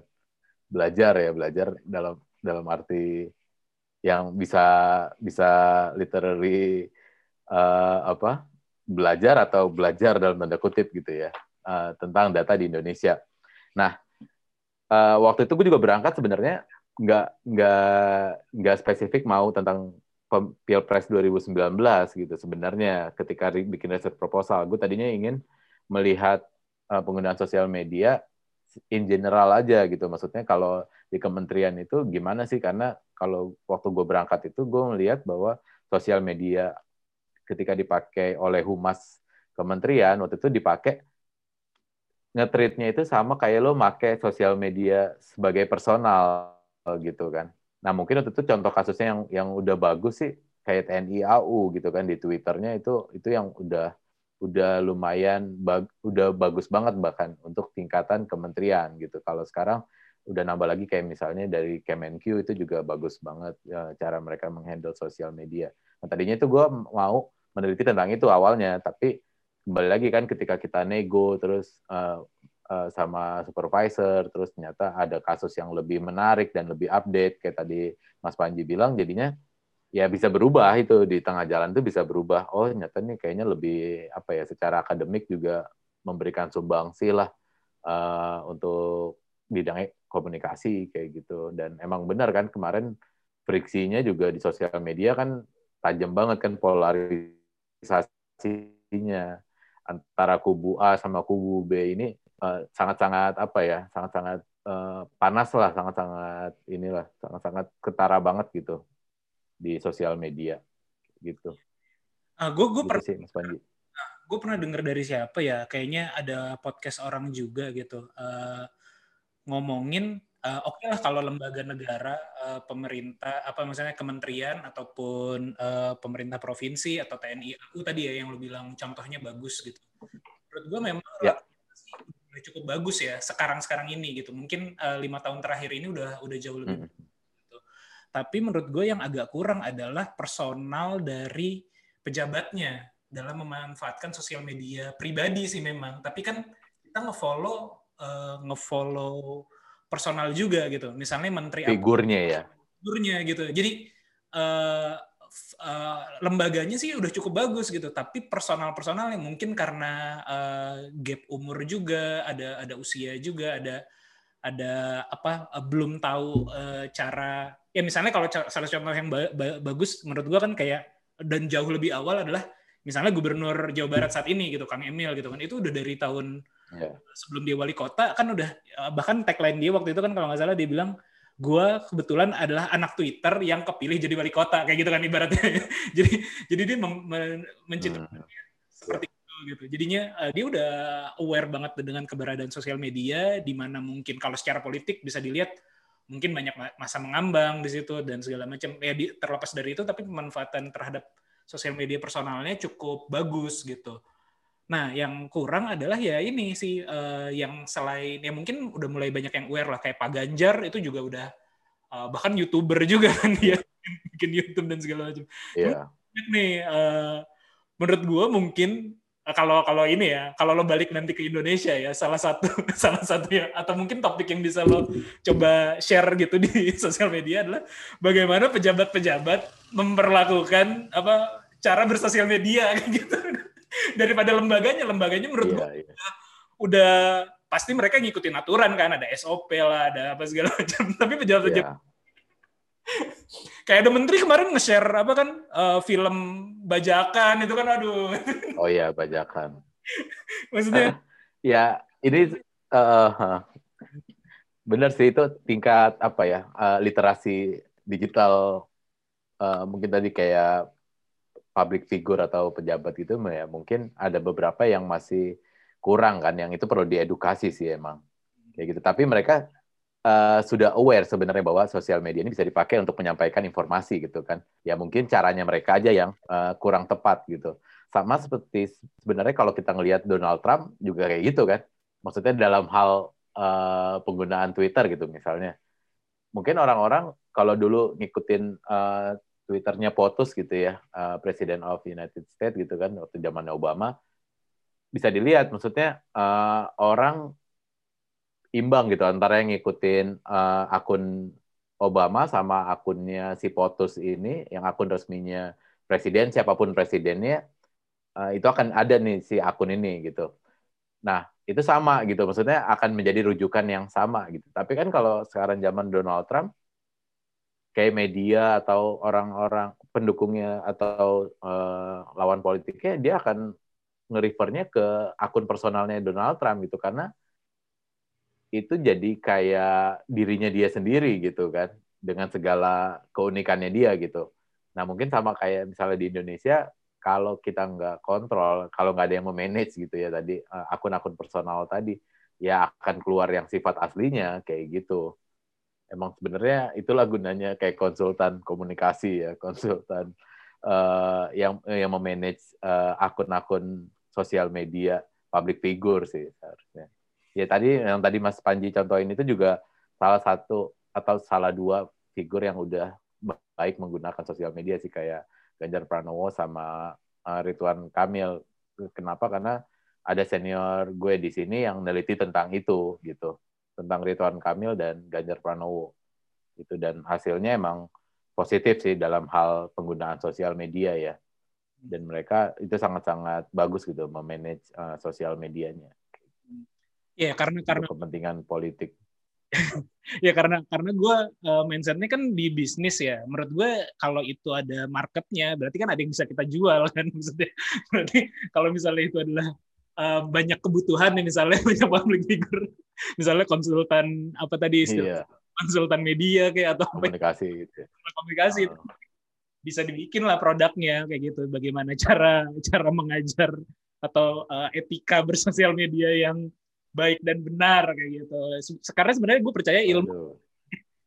Belajar ya belajar dalam dalam arti yang bisa bisa literally uh, apa belajar atau belajar dalam tanda kutip gitu ya uh, tentang data di Indonesia. Nah uh, waktu itu gue juga berangkat sebenarnya nggak nggak nggak spesifik mau tentang pilpres 2019 gitu sebenarnya ketika bikin riset proposal gue tadinya ingin melihat uh, penggunaan sosial media in general aja gitu maksudnya kalau di kementerian itu gimana sih karena kalau waktu gue berangkat itu gue melihat bahwa sosial media ketika dipakai oleh humas kementerian waktu itu dipakai ngetritnya itu sama kayak lo make sosial media sebagai personal gitu kan. Nah mungkin waktu itu contoh kasusnya yang yang udah bagus sih kayak TNI AU gitu kan di twitternya itu itu yang udah udah lumayan bag, udah bagus banget bahkan untuk tingkatan kementerian gitu. Kalau sekarang udah nambah lagi kayak misalnya dari Kemenq itu juga bagus banget ya, cara mereka menghandle sosial media. Nah, tadinya itu gue mau meneliti tentang itu awalnya, tapi kembali lagi kan ketika kita nego terus uh, uh, sama supervisor terus ternyata ada kasus yang lebih menarik dan lebih update kayak tadi Mas Panji bilang jadinya ya bisa berubah itu di tengah jalan itu bisa berubah. Oh ternyata nih kayaknya lebih apa ya secara akademik juga memberikan sumbangsi lah uh, untuk bidang komunikasi kayak gitu. Dan emang benar kan kemarin friksinya juga di sosial media kan tajam banget kan polarisasinya antara kubu A sama kubu B ini eh, sangat-sangat uh, apa ya sangat-sangat uh, panas lah sangat-sangat inilah sangat-sangat ketara banget gitu di sosial media gitu. Uh, gue gue gitu pernah sih Mas Panji. Uh, gue pernah dengar dari siapa ya kayaknya ada podcast orang juga gitu uh, ngomongin uh, oke okay lah kalau lembaga negara, uh, pemerintah, apa misalnya kementerian ataupun uh, pemerintah provinsi atau TNI, aku tadi ya yang lu bilang contohnya bagus gitu. Menurut gue memang ya. cukup bagus ya sekarang-sekarang ini gitu. Mungkin lima tahun terakhir ini udah udah jauh lebih. Mm. Tapi menurut gue yang agak kurang adalah personal dari pejabatnya dalam memanfaatkan sosial media pribadi sih memang. Tapi kan kita ngefollow eh, ngefollow personal juga gitu. Misalnya menteri apa Figurnya ya. figurnya gitu. Jadi f- eh, lembaganya sih udah cukup bagus gitu, tapi personal-personal yang mungkin karena eh, gap umur juga, ada ada usia juga, ada ada apa eh, belum tahu eh, cara ya misalnya kalau salah contoh yang ba- ba- bagus menurut gua kan kayak dan jauh lebih awal adalah misalnya gubernur Jawa Barat saat ini gitu Kang Emil gitu kan itu udah dari tahun Ya. sebelum dia wali kota kan udah bahkan tagline dia waktu itu kan kalau nggak salah dia bilang gua kebetulan adalah anak Twitter yang kepilih jadi wali kota kayak gitu kan ibaratnya jadi jadi dia men- mencintai Hmm. seperti gitu jadinya eh, dia udah aware banget dengan keberadaan sosial media di mana mungkin kalau secara politik bisa dilihat mungkin banyak ma- masa mengambang di situ dan segala macam ya di- terlepas dari itu tapi pemanfaatan terhadap sosial media personalnya cukup bagus gitu Nah, yang kurang adalah ya ini sih eh, yang selain ya mungkin udah mulai banyak yang aware lah kayak Pak Ganjar itu juga udah eh, bahkan youtuber juga kan dia bikin YouTube dan segala macam. Iya. Banyak nih eh, menurut gua mungkin kalau kalau ini ya kalau lo balik nanti ke Indonesia ya salah satu salah satu ya atau mungkin topik yang bisa lo coba share gitu di sosial media adalah bagaimana pejabat-pejabat memperlakukan apa cara bersosial media gitu daripada lembaganya lembaganya menurut gua Iya, iya. udah pasti mereka ngikutin aturan kan ada SOP lah ada apa segala macam tapi pejabat-pejabat Iya. Kayak ada menteri kemarin nge-share apa kan eh, film bajakan itu kan aduh. Oh iya, bajakan. maksudnya? Ya, ini eh, benar sih itu tingkat apa ya eh, literasi digital eh, mungkin tadi kayak public figure atau pejabat itu ya. Mungkin ada beberapa yang masih kurang kan yang itu perlu diedukasi sih emang. Kayak gitu. Tapi mereka eh, sudah aware sebenarnya bahwa sosial media ini bisa dipakai untuk menyampaikan informasi gitu kan. Ya mungkin caranya mereka aja yang eh, kurang tepat gitu. Sama seperti sebenarnya kalau kita ngelihat Donald Trump juga kayak gitu kan. Maksudnya dalam hal eh, penggunaan Twitter gitu misalnya. Mungkin orang-orang kalau dulu ngikutin eh, Twitternya POTUS gitu ya eh, President of United States gitu kan waktu zamannya Obama bisa dilihat maksudnya eh, orang imbang gitu antara yang ngikutin eh, akun Obama sama akunnya si POTUS ini yang akun resminya presiden siapa pun presidennya eh, itu akan ada nih si akun ini gitu. Nah, itu sama gitu. Maksudnya akan menjadi rujukan yang sama gitu. Tapi kan kalau sekarang zaman Donald Trump kayak media atau orang-orang pendukungnya atau eh, lawan politiknya dia akan nge-refernya ke akun personalnya Donald Trump gitu karena itu jadi kayak dirinya dia sendiri gitu kan dengan segala keunikannya dia gitu. Nah mungkin sama kayak misalnya di Indonesia kalau kita nggak kontrol, kalau nggak ada yang memanage gitu ya tadi eh, akun-akun personal tadi, ya akan keluar yang sifat aslinya kayak gitu. Emang sebenarnya itulah gunanya kayak konsultan komunikasi ya, konsultan eh, yang yang memanage eh, akun-akun sosial media public figure sih seharusnya. Ya tadi yang tadi Mas Panji contohin itu juga salah satu atau salah dua figur yang udah baik menggunakan sosial media sih kayak Ganjar Pranowo sama uh, Ridwan Kamil. Kenapa? Karena ada senior gue di sini yang neliti tentang itu gitu, tentang Ridwan Kamil dan Ganjar Pranowo. Itu dan hasilnya emang positif sih dalam hal penggunaan sosial media ya. Dan mereka itu sangat-sangat bagus gitu memanage uh, sosial medianya ya karena karena untuk kepentingan politik. ya karena karena gue uh, mindsetnya kan di bisnis ya. Menurut gue kalau itu ada marketnya berarti kan ada yang bisa kita jual kan maksudnya. Berarti kalau misalnya itu adalah uh, banyak kebutuhan nih misalnya banyak public figure misalnya konsultan apa tadi istilah? Iya, konsultan media kayak atau apa? Komunikasi gitu. ya. komunikasi. Itu bisa dibikin lah produknya kayak gitu. Bagaimana cara cara mengajar atau uh, etika bersosial media yang baik dan benar kayak gitu sekarang sebenarnya gue percaya ilmu Waduh,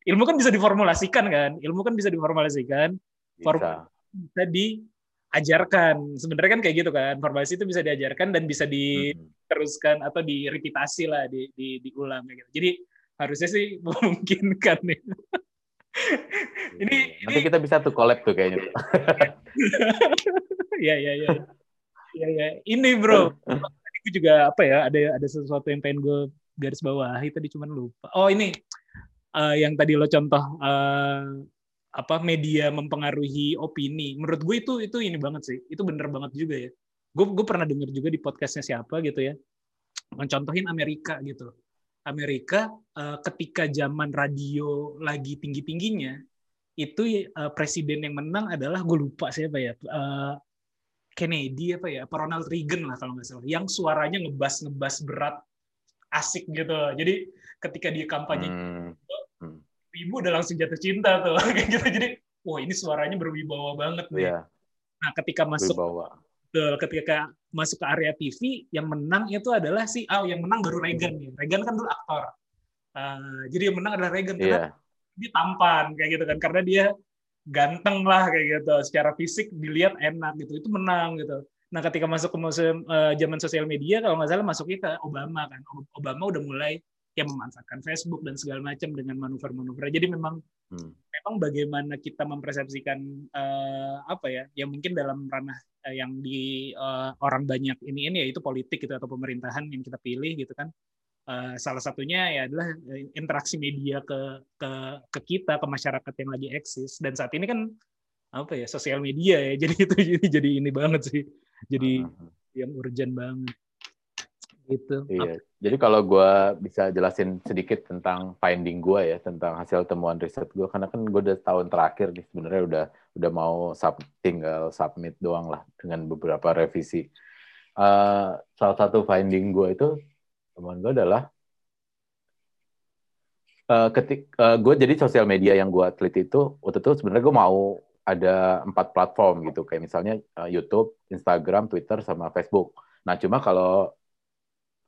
ilmu kan bisa diformulasikan kan ilmu kan bisa diformulasikan bisa. Form- bisa di ajarkan. Sebenarnya kan kayak gitu kan, formasi itu bisa diajarkan dan bisa Hmm. diteruskan atau direpitasi lah, di, di, diulang kayak gitu. Jadi harusnya sih memungkinkan ya. ini Nanti kita bisa tuh collab tuh kayaknya. ya ya ya. Ya ya. Ini bro, gue juga apa ya? Ada ada sesuatu yang pengen gue garis bawahi tadi cuman lupa. Oh ini eh, yang tadi lo contoh eh, apa media mempengaruhi opini. Menurut gue itu itu ini banget sih. Itu bener banget juga ya. Gue gue pernah denger juga di podcastnya siapa gitu ya. Mencontohin Amerika gitu. Amerika eh, ketika zaman radio lagi tinggi tingginya itu eh, presiden yang menang adalah gue lupa siapa ya. Eh, Kennedy apa ya, apa Ronald Reagan lah kalau nggak salah, yang suaranya ngebas ngebas berat, asik gitu. Jadi ketika dia kampanye, Hmm. Hmm. ibu udah langsung jatuh cinta tuh, kayak gitu. Jadi, wah ini suaranya berwibawa banget nih. Iya, Nah ketika masuk berbawa. Betul, ketika masuk ke area TV, yang menang itu adalah si, oh yang menang baru Reagan nih. Reagan kan dulu aktor. Eh, jadi yang menang adalah Reagan karena Iya. dia tampan kayak gitu kan karena dia ganteng lah kayak gitu. Secara fisik dilihat enak gitu. Itu menang gitu. Nah ketika masuk ke musim eh, zaman sosial media kalau nggak salah masuknya ke Obama kan. Obama udah mulai ya memanfaatkan Facebook dan segala macam dengan manuver-manuver. Jadi memang Hmm. memang bagaimana kita mempersepsikan eh, apa ya yang mungkin dalam ranah eh, yang di eh, orang banyak ini ini yaitu politik gitu atau pemerintahan yang kita pilih gitu kan Eh, salah satunya ya adalah eh, interaksi media ke ke ke kita ke masyarakat yang lagi eksis dan saat ini kan apa ya sosial media ya jadi itu jadi jadi ini banget sih jadi Hmm. yang urgent banget gitu Iya. Jadi kalau gue bisa jelasin sedikit tentang finding gue ya tentang hasil temuan riset gue karena kan gue udah tahun terakhir nih sebenarnya udah udah mau sub, tinggal submit doang lah dengan beberapa revisi. Eh, salah satu finding gue itu temuan gue adalah eh, ketik gue jadi sosial media yang gue teliti itu waktu itu sebenarnya gue mau ada empat platform gitu kayak misalnya eh, YouTube, Instagram, Twitter sama Facebook. Nah cuma kalau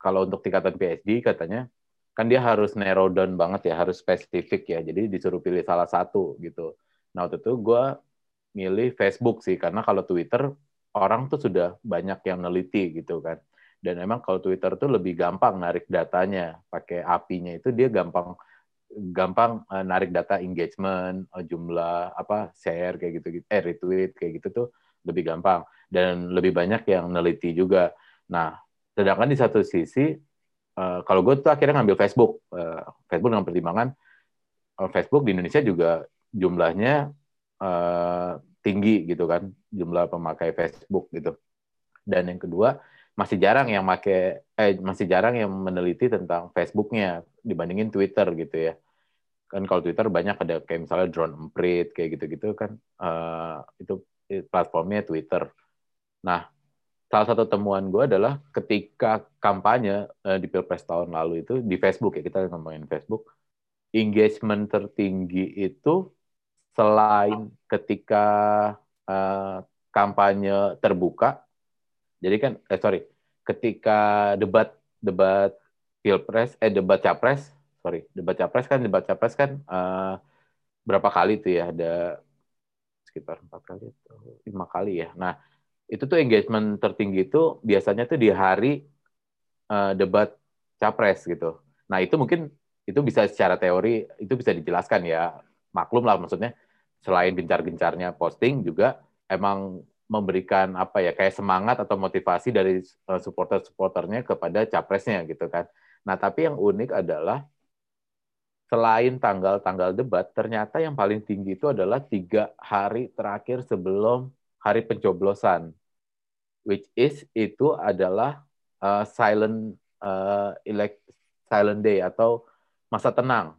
kalau untuk tingkatan PhD katanya kan dia harus narrow down banget ya, harus spesifik ya. Jadi disuruh pilih salah satu gitu. Nah waktu itu gue milih Facebook sih karena kalau Twitter orang tuh sudah banyak yang neliti gitu kan. Dan emang kalau Twitter tuh lebih gampang narik datanya, pakai API-nya itu dia gampang gampang eh, narik data engagement, eh, jumlah apa share kayak gitu gitu, eh retweet kayak gitu tuh lebih gampang dan lebih banyak yang neliti juga. Nah, sedangkan di satu sisi eh, kalau gue tuh akhirnya ngambil Facebook, Eh, Facebook dengan pertimbangan eh, Facebook di Indonesia juga jumlahnya eh, tinggi gitu kan, jumlah pemakai Facebook gitu. Dan yang kedua masih jarang yang make eh masih jarang yang meneliti tentang Facebooknya dibandingin Twitter gitu ya. Kan kalau Twitter banyak ada kayak misalnya drone emprit kayak gitu-gitu kan eh, itu platformnya Twitter. Nah salah satu temuan gue adalah ketika kampanye eh, di pilpres tahun lalu itu di Facebook ya kita ngomongin Facebook engagement tertinggi itu selain ketika eh, kampanye terbuka jadi kan eh sorry ketika debat debat pilpres eh debat capres sorry debat capres kan debat capres kan eh, berapa kali tuh ya? Ada sekitar empat kali atau lima kali ya. Nah itu tuh engagement tertinggi itu biasanya tuh di hari eh, debat capres gitu. Nah itu mungkin itu bisa secara teori itu bisa dijelaskan ya. Maklum lah maksudnya selain gencar-gencarnya posting juga emang memberikan apa ya kayak semangat atau motivasi dari uh, supporter-supporternya kepada capresnya gitu kan. Nah, tapi yang unik adalah selain tanggal-tanggal debat, ternyata yang paling tinggi itu adalah tiga hari terakhir sebelum hari pencoblosan, which is itu adalah uh, silent uh, elect silent day atau masa tenang.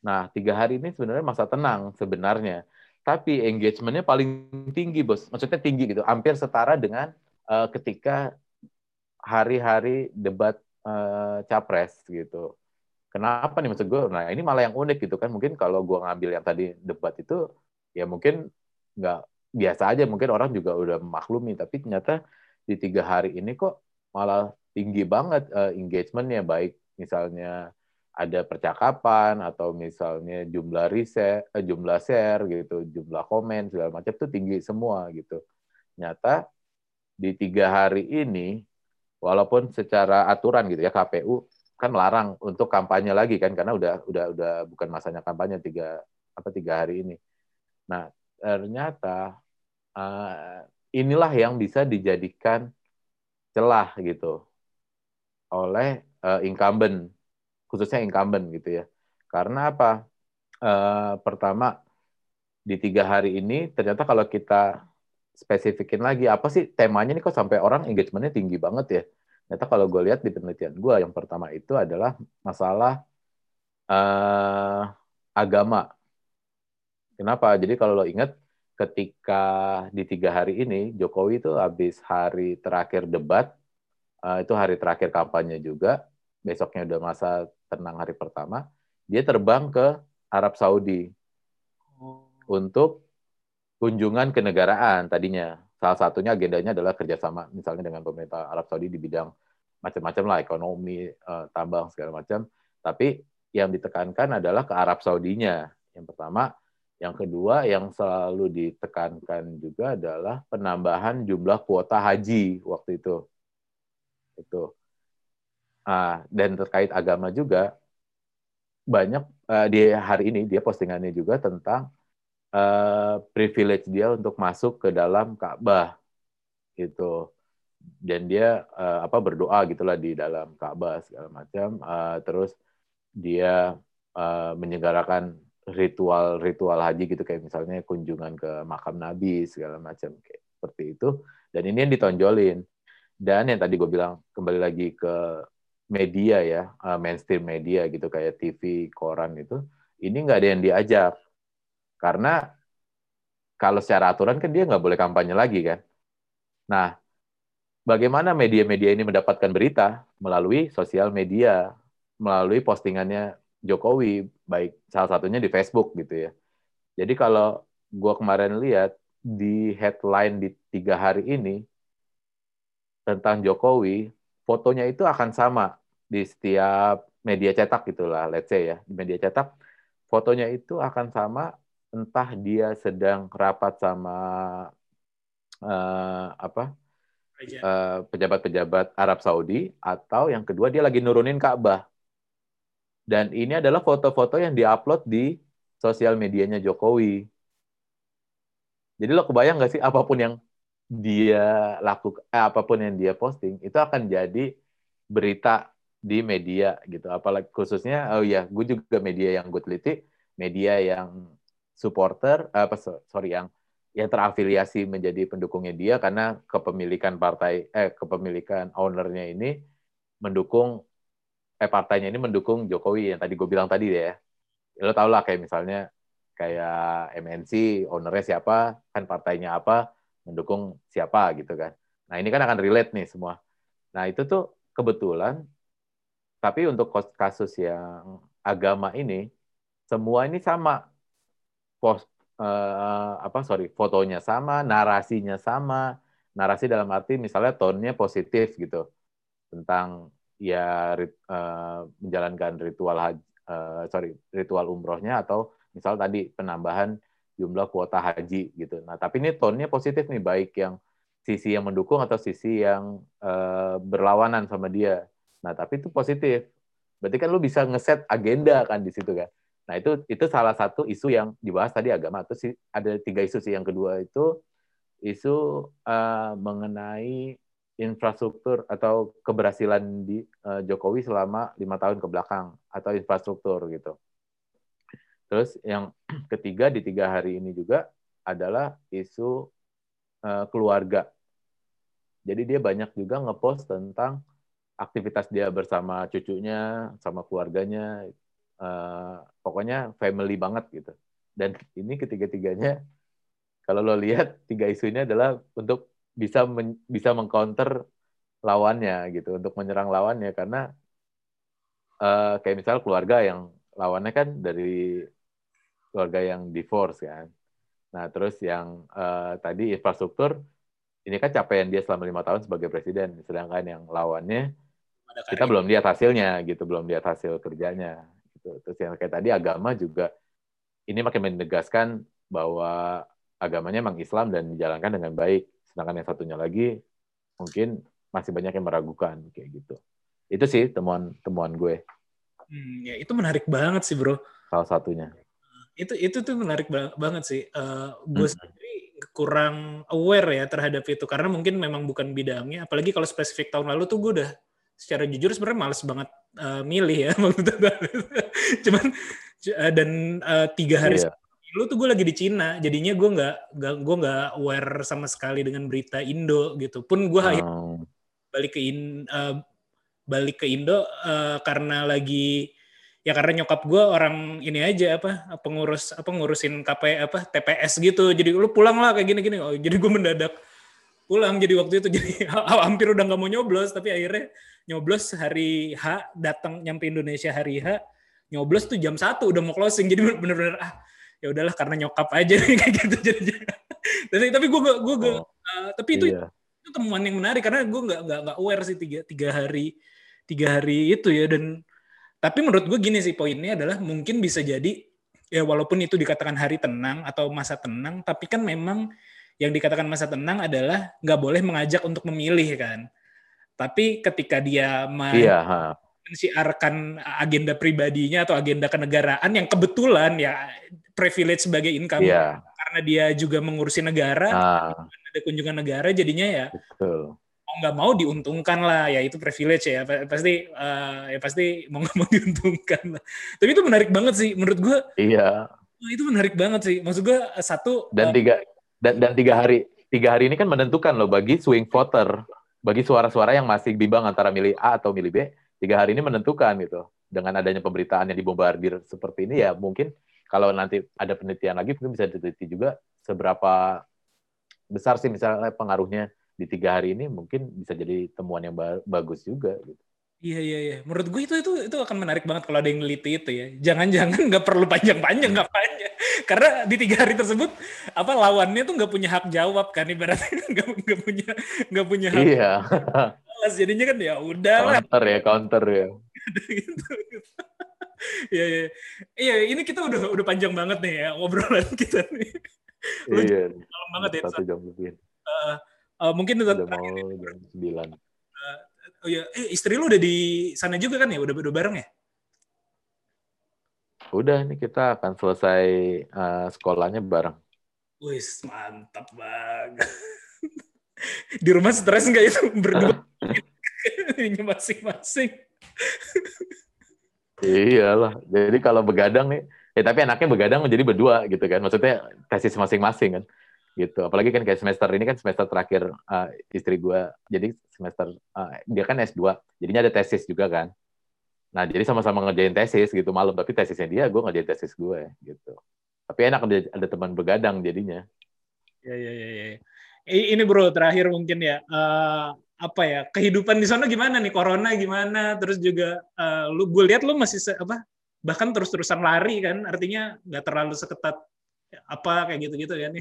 Nah, tiga hari ini sebenarnya masa tenang sebenarnya tapi engagementnya paling tinggi bos. Maksudnya tinggi gitu. Hampir setara dengan uh, ketika hari-hari debat uh, capres gitu. Kenapa nih? Maksud gue nah ini malah yang unik gitu kan. Mungkin kalau gue ngambil yang tadi debat itu ya mungkin nggak biasa aja. Mungkin orang juga udah maklumi tapi ternyata di tiga hari ini kok malah tinggi banget uh, engagementnya. Baik misalnya ada percakapan atau misalnya jumlah riset, eh, jumlah share gitu, jumlah komen segala macam itu tinggi semua gitu. Nyata di tiga hari ini, walaupun secara aturan gitu ya KPU kan melarang untuk kampanye lagi kan karena udah udah udah bukan masanya kampanye tiga apa tiga hari ini. Nah ternyata uh, inilah yang bisa dijadikan celah gitu oleh uh, incumbent khususnya incumbent gitu ya. Karena apa? Uh, pertama di tiga hari ini ternyata kalau kita spesifikin lagi apa sih temanya nih kok sampai orang engagementnya tinggi banget ya ternyata kalau gue lihat di penelitian gue yang pertama itu adalah masalah uh, agama kenapa jadi kalau lo ingat ketika di tiga hari ini Jokowi itu habis hari terakhir debat uh, itu hari terakhir kampanye juga besoknya udah masa tenang hari pertama dia terbang ke Arab Saudi oh. untuk kunjungan kenegaraan tadinya. Salah satunya agendanya adalah kerjasama misalnya dengan pemerintah Arab Saudi di bidang macam-macam lah ekonomi, uh, tambang segala macam. Tapi yang ditekankan adalah ke Arab Saudinya. Yang pertama, yang kedua yang selalu ditekankan juga adalah penambahan jumlah kuota haji waktu itu. Itu. Ah, dan terkait agama juga banyak uh, di hari ini dia postingannya juga tentang uh, privilege dia untuk masuk ke dalam Ka'bah gitu. Dan dia uh, apa berdoa gitulah di dalam Ka'bah segala macam. Uh, terus dia uh, menyelenggarakan ritual-ritual haji gitu kayak misalnya kunjungan ke makam Nabi segala macam kayak seperti itu. Dan ini yang ditonjolin. Dan yang tadi gue bilang kembali lagi ke media ya mainstream media gitu kayak TV koran itu ini nggak ada yang diajak karena kalau secara aturan kan dia nggak boleh kampanye lagi kan. Nah, bagaimana media-media ini mendapatkan berita melalui sosial media, melalui postingannya Jokowi, baik salah satunya di Facebook gitu ya. Jadi kalau gue kemarin lihat di headline di tiga hari ini tentang Jokowi, fotonya itu akan sama di setiap media cetak gitulah, let's say ya, di media cetak, fotonya itu akan sama entah dia sedang rapat sama uh, apa uh, pejabat-pejabat Arab Saudi atau yang kedua dia lagi nurunin Ka'bah. Dan ini adalah foto-foto yang diupload di sosial medianya Jokowi. Jadi lo kebayang nggak sih apa pun yang dia lakukan, eh, apa pun yang dia posting itu akan jadi berita di media gitu. Apalagi khususnya, oh ya, gue juga media yang gue teliti, media yang supporter apa sorry yang yang terafiliasi menjadi pendukungnya dia karena kepemilikan partai eh kepemilikan ownernya ini mendukung eh partainya ini mendukung Jokowi yang tadi gue bilang tadi ya lo tau lah kayak misalnya kayak MNC ownernya siapa kan partainya apa mendukung siapa gitu kan. Nah ini kan akan relate nih semua. Nah itu tuh kebetulan tapi untuk kasus yang agama ini semua ini sama. Post uh, apa sorry fotonya sama, narasinya sama, narasi dalam arti misalnya tone-nya positif gitu tentang ya rit, uh, menjalankan ritual haji, uh, sorry ritual umrohnya atau misal tadi penambahan jumlah kuota haji gitu. Nah tapi ini tone-nya positif nih baik yang sisi yang mendukung atau sisi yang uh, berlawanan sama dia. Nah tapi itu positif. Berarti kan lu bisa ngeset agenda kan di situ kan. Nah itu itu salah satu isu yang dibahas tadi agama. Terus ada tiga isu sih. Yang kedua itu isu uh, mengenai infrastruktur atau keberhasilan di uh, Jokowi selama lima tahun ke belakang atau infrastruktur gitu. Terus yang ketiga di tiga hari ini juga adalah isu uh, keluarga. Jadi dia banyak juga ngepost tentang aktivitas dia bersama cucunya, sama keluarganya, uh, pokoknya family banget gitu. Dan ini ketiga-tiganya kalau lo lihat tiga isu ini adalah untuk bisa men, bisa mengcounter lawannya gitu, untuk menyerang lawannya karena uh, kayak misal keluarga yang lawannya kan dari keluarga yang divorce kan. Nah terus yang uh, tadi infrastruktur ini kan capaian dia selama lima tahun sebagai presiden, sedangkan yang lawannya kita belum lihat hasilnya gitu, belum lihat hasil kerjanya. Gitu. Terus yang kayak tadi agama juga ini makin menegaskan bahwa agamanya memang Islam dan dijalankan dengan baik. Sedangkan yang satunya lagi mungkin masih banyak yang meragukan kayak gitu. Itu sih temuan temuan gue Hmm, ya itu menarik banget sih bro. salah satunya. Itu itu tuh menarik ba- banget sih. Eh, gue Hmm. sendiri kurang aware ya terhadap itu karena mungkin memang bukan bidangnya. Apalagi kalau spesifik tahun lalu tuh gue udah secara jujur sebenarnya males banget eh, milih ya. Maksudnya, Cuman eh, dan eh, tiga hari Iya. lu tuh gue lagi di Cina, jadinya gue nggak gue nggak aware sama sekali dengan berita Indo gitu. Pun gue Hmm, balik ke in, eh, balik ke Indo eh, karena lagi ya karena nyokap gue orang ini aja apa pengurus apa ngurusin KP apa TPS gitu. Jadi lu pulang lah kayak gini-gini. Oh, jadi gue mendadak pulang. Jadi waktu itu jadi hampir udah nggak mau nyoblos. Tapi akhirnya nyoblos hari H datang nyampe Indonesia hari H nyoblos tuh jam satu udah mau closing. Jadi bener-bener ah ya udahlah karena nyokap aja. Kayak gitu jadinya tapi tapi gue gue gue Oh, tapi itu iya. itu temuan yang menarik. Karena gue nggak nggak nggak aware sih tiga tiga hari tiga hari itu ya. Dan tapi menurut gue gini sih poinnya adalah mungkin bisa jadi ya walaupun itu dikatakan hari tenang atau masa tenang tapi kan memang yang dikatakan masa tenang adalah nggak boleh mengajak untuk memilih kan tapi ketika dia Iya, ha. mensiarkan agenda pribadinya atau agenda kenegaraan yang kebetulan ya privilege sebagai income Iya. karena dia juga mengurusi negara Nah, ada kunjungan negara jadinya ya betul. Nggak mau diuntungkan lah ya itu privilege ya Pa- pasti eh, ya pasti mau nggak mau diuntungkan lah. tapi itu menarik banget sih menurut gue Iya. wah, itu menarik banget sih maksud gue eh, satu Dan eh, tiga dan, dan tiga hari tiga hari ini kan menentukan loh bagi swing voter, bagi suara-suara yang masih bimbang antara milih A atau milih B. Tiga hari ini menentukan gitu. Dengan adanya pemberitaan yang dibombardir seperti ini ya mungkin kalau nanti ada penelitian lagi mungkin bisa diteliti juga seberapa besar sih misalnya pengaruhnya di tiga hari ini mungkin bisa jadi temuan yang ba- bagus juga gitu. iya iya iya menurut gue itu itu itu akan menarik banget kalau ada yang neliti itu ya jangan-jangan nggak perlu panjang-panjang ngapainnya karena di tiga hari tersebut apa lawannya tuh nggak punya hak jawab kan ibaratnya nggak nggak punya nggak punya hak Iya, balas jadinya kan ya udah counter ya, counter ya. gitu. Iya, iya. Iya, ini kita udah udah panjang banget nih ya ngobrolan kita nih. Lu Iya, Malam banget ya. satu jam lebih. Eh, mungkin Udah tetap mau jam sembilan. oh ya, eh istri lu udah di sana juga kan ya? Udah udah bareng ya? Udah nih kita akan selesai eh, sekolahnya bareng. Wis, mantap banget. di rumah stres nggak itu berdua? Ini masing-masing. Iyalah. Jadi kalau begadang nih, ya tapi anaknya begadang menjadi berdua gitu kan. Maksudnya tesis masing-masing kan. Gitu. Apalagi kan kayak semester ini kan semester terakhir eh, istri gua. Jadi semester eh, dia kan S2. Jadinya ada tesis juga kan. Nah, jadi sama-sama ngerjain tesis gitu malam, tapi tesisnya dia, gue ngerjain tesis gue gitu. Tapi enak ada, ada teman begadang jadinya. Ya, ya, ya, ya. Ini bro, terakhir mungkin ya. eh, apa ya kehidupan di sana gimana nih corona gimana terus juga eh, lu gue lihat lu masih apa bahkan terus-terusan lari kan artinya nggak terlalu seketat apa kayak gitu-gitu kan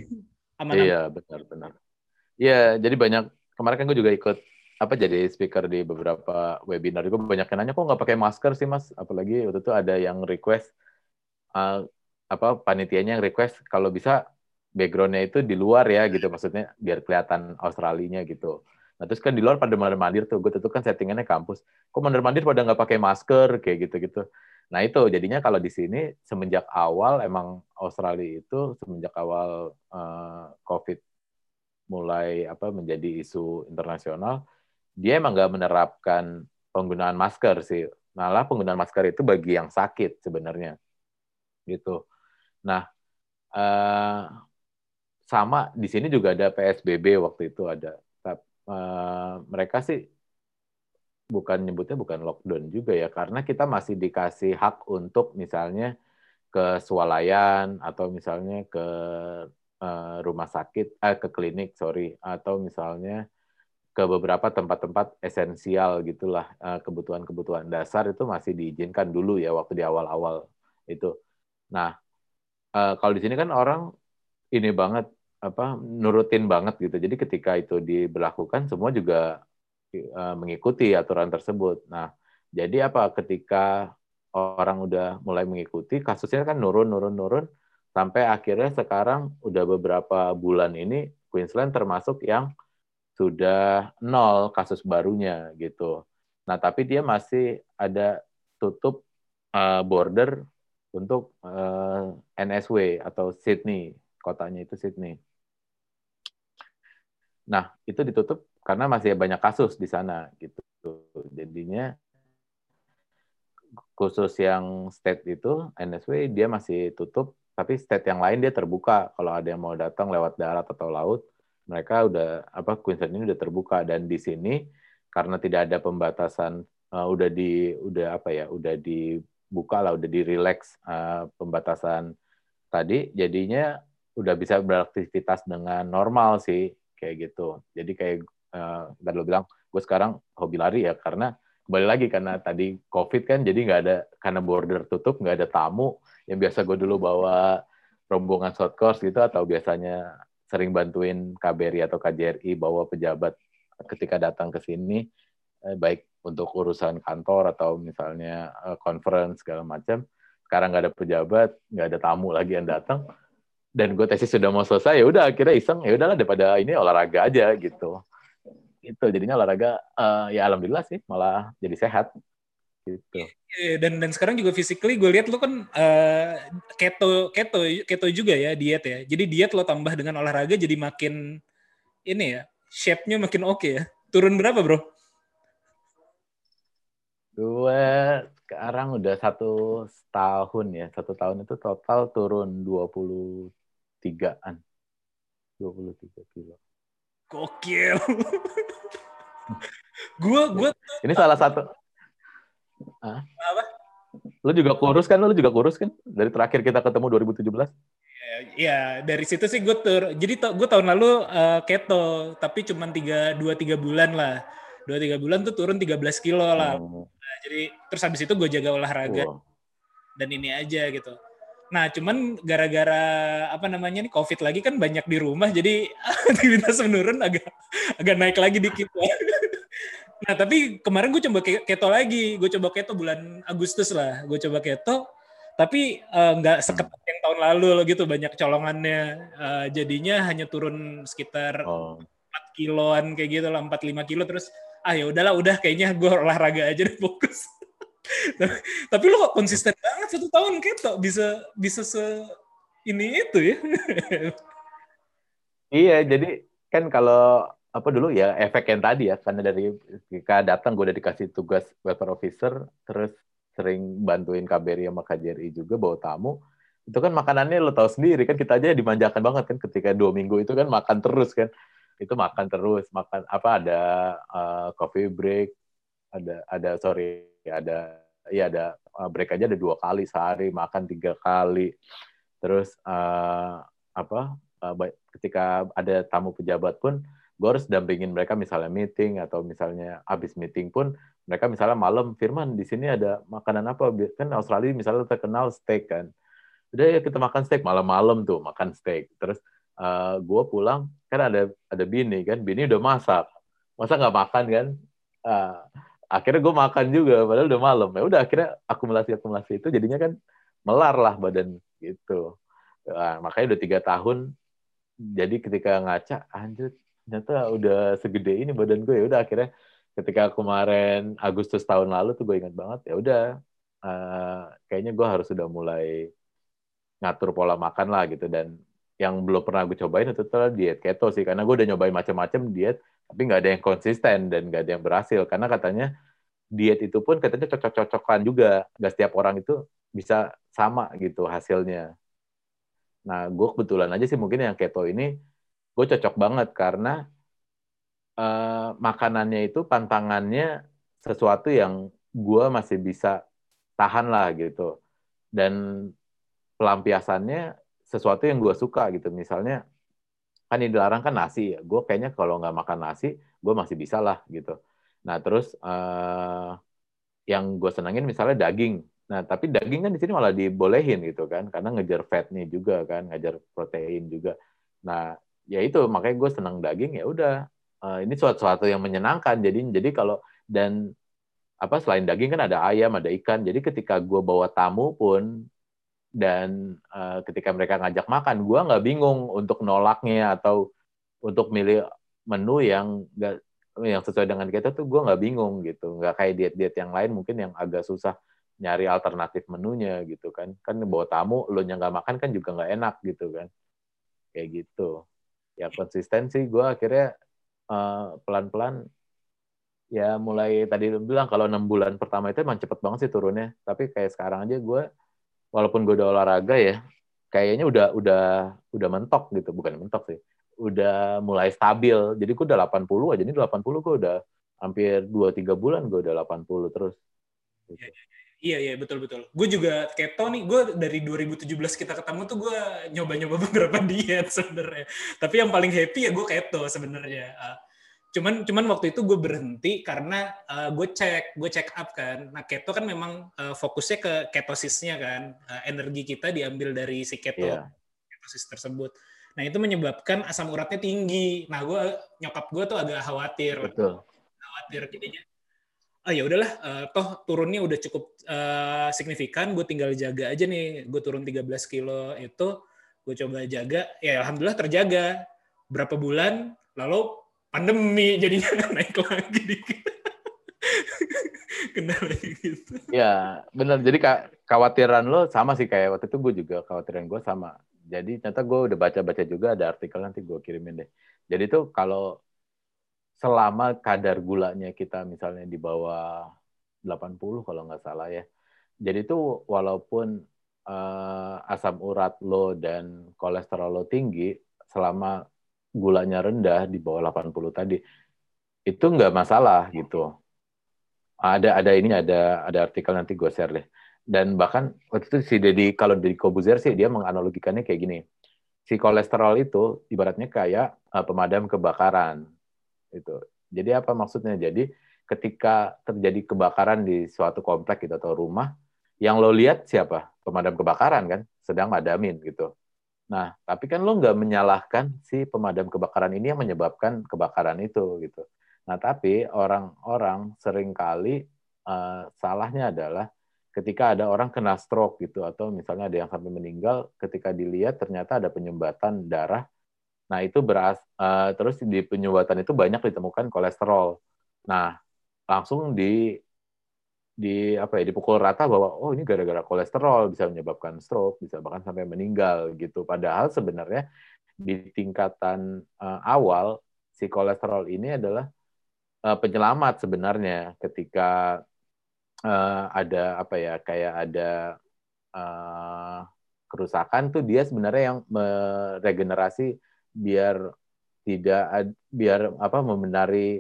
aman Iya, benar-benar. Iya, jadi banyak kemarin kan gue juga ikut apa jadi speaker di beberapa webinar. Gue banyak yang nanya kok nggak pakai masker sih mas? Apalagi waktu itu ada yang request uh, apa panitianya yang request kalau bisa backgroundnya itu di luar ya gitu maksudnya biar kelihatan Australinya gitu. Nah terus kan di luar pada mandir-mandir tuh, gue tentu kan settingannya kampus. Kok mandir-mandir pada nggak pakai masker kayak gitu-gitu. Nah itu jadinya kalau di sini semenjak awal emang Australia itu semenjak awal uh, COVID mulai apa menjadi isu internasional, dia emang nggak menerapkan penggunaan masker sih. Malah penggunaan masker itu bagi yang sakit sebenarnya, gitu. Nah, uh, sama di sini juga ada PSBB waktu itu ada. Uh, mereka sih bukan nyebutnya bukan lockdown juga ya karena kita masih dikasih hak untuk misalnya ke swalayan atau misalnya ke uh, rumah sakit eh ke klinik sorry atau misalnya ke beberapa tempat-tempat esensial gitulah uh, kebutuhan-kebutuhan dasar itu masih diizinkan dulu ya waktu di awal-awal itu. Nah kalau di sini kan orang ini banget apa nurutin banget gitu jadi ketika itu diberlakukan semua juga uh, mengikuti aturan tersebut. Nah, jadi apa ketika orang udah mulai mengikuti kasusnya kan nurun nurun nurun sampai akhirnya sekarang udah beberapa bulan ini Queensland termasuk yang sudah nol kasus barunya gitu. Nah, tapi dia masih ada tutup uh, border untuk uh, NSW atau Sydney, kotanya itu Sydney. Nah, itu ditutup karena masih banyak kasus di sana gitu. Jadinya khusus yang state itu NSW dia masih tutup, tapi state yang lain dia terbuka. Kalau ada yang mau datang lewat darat atau laut, mereka udah apa Queensland ini udah terbuka dan di sini karena tidak ada pembatasan uh, udah di udah apa ya udah dibuka lah udah di relax uh, pembatasan tadi jadinya udah bisa beraktivitas dengan normal sih kayak gitu. Jadi kayak uh, tadi lo bilang gue sekarang hobi lari ya karena kembali lagi karena tadi covid kan jadi nggak ada karena border tutup nggak ada tamu yang biasa gue dulu bawa rombongan short course gitu atau biasanya sering bantuin KBRI atau KJRI bawa pejabat ketika datang ke sini eh, baik untuk urusan kantor atau misalnya eh, conference segala macam. Sekarang nggak ada pejabat nggak ada tamu lagi yang datang dan gue tesis sudah mau selesai ya udah akhirnya iseng ya udahlah daripada ini olahraga aja gitu. Itu jadinya olahraga uh, ya alhamdulillah sih malah jadi sehat gitu. Dan dan sekarang juga physically gue lihat lo kan uh, keto keto keto juga ya diet ya. Jadi diet lo tambah dengan olahraga jadi makin ini ya shape-nya makin oke okay ya. Turun berapa bro? Gue sekarang udah satu tahun ya satu tahun itu total turun 23an 23 kilo Gokil. gua gua Ini salah satu. Hah? Apa? Lu juga kurus kan? Lu juga kurus kan? Dari terakhir kita ketemu 2017. Ya, dari situ sih gue tur. Jadi gue tahun lalu uh, keto, tapi cuma tiga dua tiga bulan lah. Dua tiga bulan tuh turun 13 kilo lah. Hmm. Nah, jadi terus habis itu gue jaga olahraga wow. dan ini aja gitu. Nah, cuman gara-gara apa namanya nih COVID lagi kan banyak di rumah, jadi aktivitas menurun agak agak naik lagi dikit. Ya. nah, tapi kemarin gue coba keto lagi, gue coba keto bulan Agustus lah, gue coba keto, tapi uh, nggak seketat yang tahun lalu loh gitu, banyak colongannya, uh, jadinya hanya turun sekitar oh. 4 kiloan kayak gitu lah, 4-5 kilo terus ah ya udahlah udah kayaknya gue olahraga aja deh fokus tapi lu kok konsisten banget satu tahun keto bisa bisa se ini itu ya. Iya jadi kan kalau apa dulu ya efek yang tadi ya karena dari ketika datang gue udah dikasih tugas welfare officer terus sering bantuin KBRI sama KJRI juga bawa tamu. Itu kan makanannya lo tahu sendiri kan kita aja dimanjakan banget kan ketika dua minggu itu kan makan terus kan. Itu makan terus makan apa ada uh, coffee break ada ada sorry ada ya ada uh, break aja ada dua kali sehari makan tiga kali. Terus uh, apa uh, ketika ada tamu pejabat pun gue harus dampingin mereka misalnya meeting atau misalnya habis meeting pun mereka misalnya malam Firman di sini ada makanan apa? Kan Australia misalnya terkenal steak kan. Udah ya kita makan steak malam-malam tuh makan steak. Terus uh, gue pulang kan ada ada bini kan bini udah masak. Masa nggak makan kan? Uh, akhirnya gue makan juga padahal udah malam. Ya udah akhirnya akumulasi akumulasi itu jadinya kan melar lah badan gitu. Nah, makanya udah tiga tahun jadi ketika ngaca anjir ternyata udah segede ini badan gue ya udah akhirnya ketika kemarin Agustus tahun lalu tuh gue ingat banget ya udah uh, kayaknya gue harus sudah mulai ngatur pola makan lah gitu. Dan yang belum pernah gue cobain itu adalah diet keto sih karena gue udah nyobain macam-macam diet tapi nggak ada yang konsisten dan nggak ada yang berhasil. Karena katanya diet itu pun katanya cocok-cocokan juga. Nggak setiap orang itu bisa sama gitu hasilnya. Nah gue kebetulan aja sih mungkin yang keto ini gue cocok banget karena uh, makanannya itu pantangannya sesuatu yang gue masih bisa tahan lah gitu. Dan pelampiasannya sesuatu yang gue suka gitu. Misalnya kan yang dilarang kan nasi ya. Gue kayaknya kalau nggak makan nasi gue masih bisa lah gitu. Nah terus uh, yang gue senangin misalnya daging. Nah tapi daging kan di sini malah dibolehin gitu kan. Karena ngejar fatnya juga kan ngejar protein juga. Nah ya itu. Makanya gue senang daging ya udah. Uh, ini suatu-suatu yang menyenangkan. Jadi jadi kalau dan apa selain daging kan ada ayam, ada ikan. Jadi ketika gue bawa tamu pun dan uh, ketika mereka ngajak makan, gue nggak bingung untuk nolaknya atau untuk milih menu yang gak, yang sesuai dengan kita tuh gue nggak bingung gitu, nggak kayak diet-diet yang lain mungkin yang agak susah nyari alternatif menunya gitu kan, kan bawa tamu lo yang nggak makan kan juga nggak enak gitu kan, kayak gitu. Ya konsistensi gue akhirnya uh, pelan-pelan ya mulai tadi lu bilang kalau enam bulan pertama itu emang cepet banget sih turunnya. Tapi kayak sekarang aja gue walaupun gue udah olahraga ya kayaknya udah udah udah mentok gitu bukan mentok sih udah mulai stabil jadi gue udah 80 aja ini 80 gue udah hampir 2-3 bulan gue udah 80 terus gitu. Iya iya betul betul. Gue juga keto nih. Gue dari 2017 kita ketemu tuh gue nyoba-nyoba beberapa diet sebenarnya. Tapi yang paling happy ya gue keto sebenarnya. Uh, cuman cuman waktu itu gue berhenti karena uh, gue cek gue check up kan. Nah keto kan memang uh, fokusnya ke ketosisnya kan. Uh, energi kita diambil dari si keto yeah. ketosis tersebut. Nah itu menyebabkan asam uratnya tinggi. Nah gue nyokap gue tuh agak khawatir. Betul. khawatir jadinya. Oh ya udahlah uh, toh turunnya udah cukup uh, signifikan. Gue tinggal jaga aja nih. Gue turun 13 kilo itu gue coba jaga. Ya alhamdulillah terjaga. Berapa bulan lalu pandemi jadinya naik lagi dikit. Kendala gitu. Ya, benar. Jadi khawatiran lo sama sih kayak waktu itu gue juga khawatiran gue sama. Jadi ternyata gue udah baca-baca juga ada artikel nanti gue kirimin deh. Jadi tuh kalau selama kadar gulanya kita misalnya di bawah 80 kalau nggak salah ya. Jadi tuh walaupun uh, asam urat lo dan kolesterol lo tinggi selama gulanya rendah di bawah 80 tadi itu nggak masalah gitu. Ada ada ini ada ada artikel nanti gue share deh. Dan bahkan waktu itu si Dedi kalau dari Kobuzer sih dia menganalogikannya kayak gini. Si kolesterol itu ibaratnya kayak uh, pemadam kebakaran itu jadi apa maksudnya? Jadi ketika terjadi kebakaran di suatu komplek gitu atau rumah yang lo lihat siapa? Pemadam kebakaran kan? Sedang madamin gitu Nah, tapi kan lo nggak menyalahkan si pemadam kebakaran ini yang menyebabkan kebakaran itu gitu. Nah, tapi orang-orang sering kali uh, salahnya adalah ketika ada orang kena stroke gitu atau misalnya ada yang sampai meninggal ketika dilihat ternyata ada penyumbatan darah. Nah, itu beras uh, terus di penyumbatan itu banyak ditemukan kolesterol. Nah, langsung di di apa ya dipukul rata bahwa oh ini gara-gara kolesterol bisa menyebabkan stroke bisa bahkan sampai meninggal gitu. Padahal sebenarnya di tingkatan uh, awal si kolesterol ini adalah uh, penyelamat sebenarnya ketika uh, ada apa ya kayak ada uh, kerusakan tuh dia sebenarnya yang meregenerasi biar tidak biar apa membenari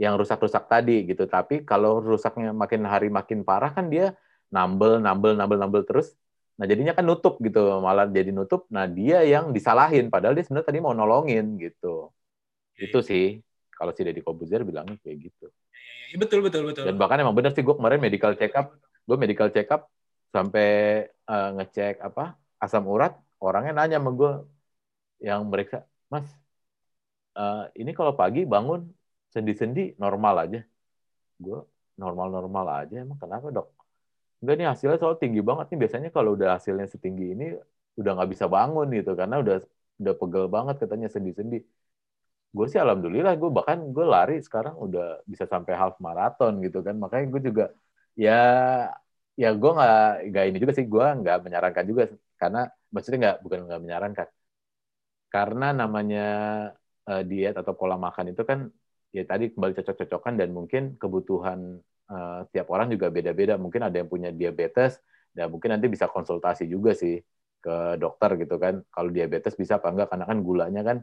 yang rusak-rusak tadi gitu. Tapi kalau rusaknya makin hari makin parah kan dia nambel, nambel, nambel, nambel terus. Nah jadinya kan nutup gitu, malah jadi nutup. Nah dia yang disalahin, padahal dia sebenarnya tadi mau nolongin gitu. Ya, itu sih kalau si Deddy Kobuzer bilangnya kayak gitu. Ya, betul betul betul. Dan bahkan emang benar sih gue kemarin medical check up, gue medical check up sampai uh, ngecek apa asam urat, orangnya nanya sama gue yang mereka, Mas, uh, ini kalau pagi bangun sendi-sendi normal aja. Gue normal-normal aja, emang kenapa dok? Enggak nih hasilnya soal tinggi banget nih. Biasanya kalau udah hasilnya setinggi ini udah nggak bisa bangun gitu karena udah udah pegel banget katanya sendi-sendi. Gue sih alhamdulillah gue bahkan gue lari sekarang udah bisa sampai half marathon gitu kan. Makanya gue juga ya ya gue nggak nggak ini juga sih gue nggak menyarankan juga karena maksudnya nggak bukan nggak menyarankan karena namanya uh, diet atau pola makan itu kan ya tadi kembali cocok-cocokan dan mungkin kebutuhan uh, tiap orang juga beda-beda. Mungkin ada yang punya diabetes, dan mungkin nanti bisa konsultasi juga sih ke dokter gitu kan. Kalau diabetes bisa apa enggak? Karena kan gulanya kan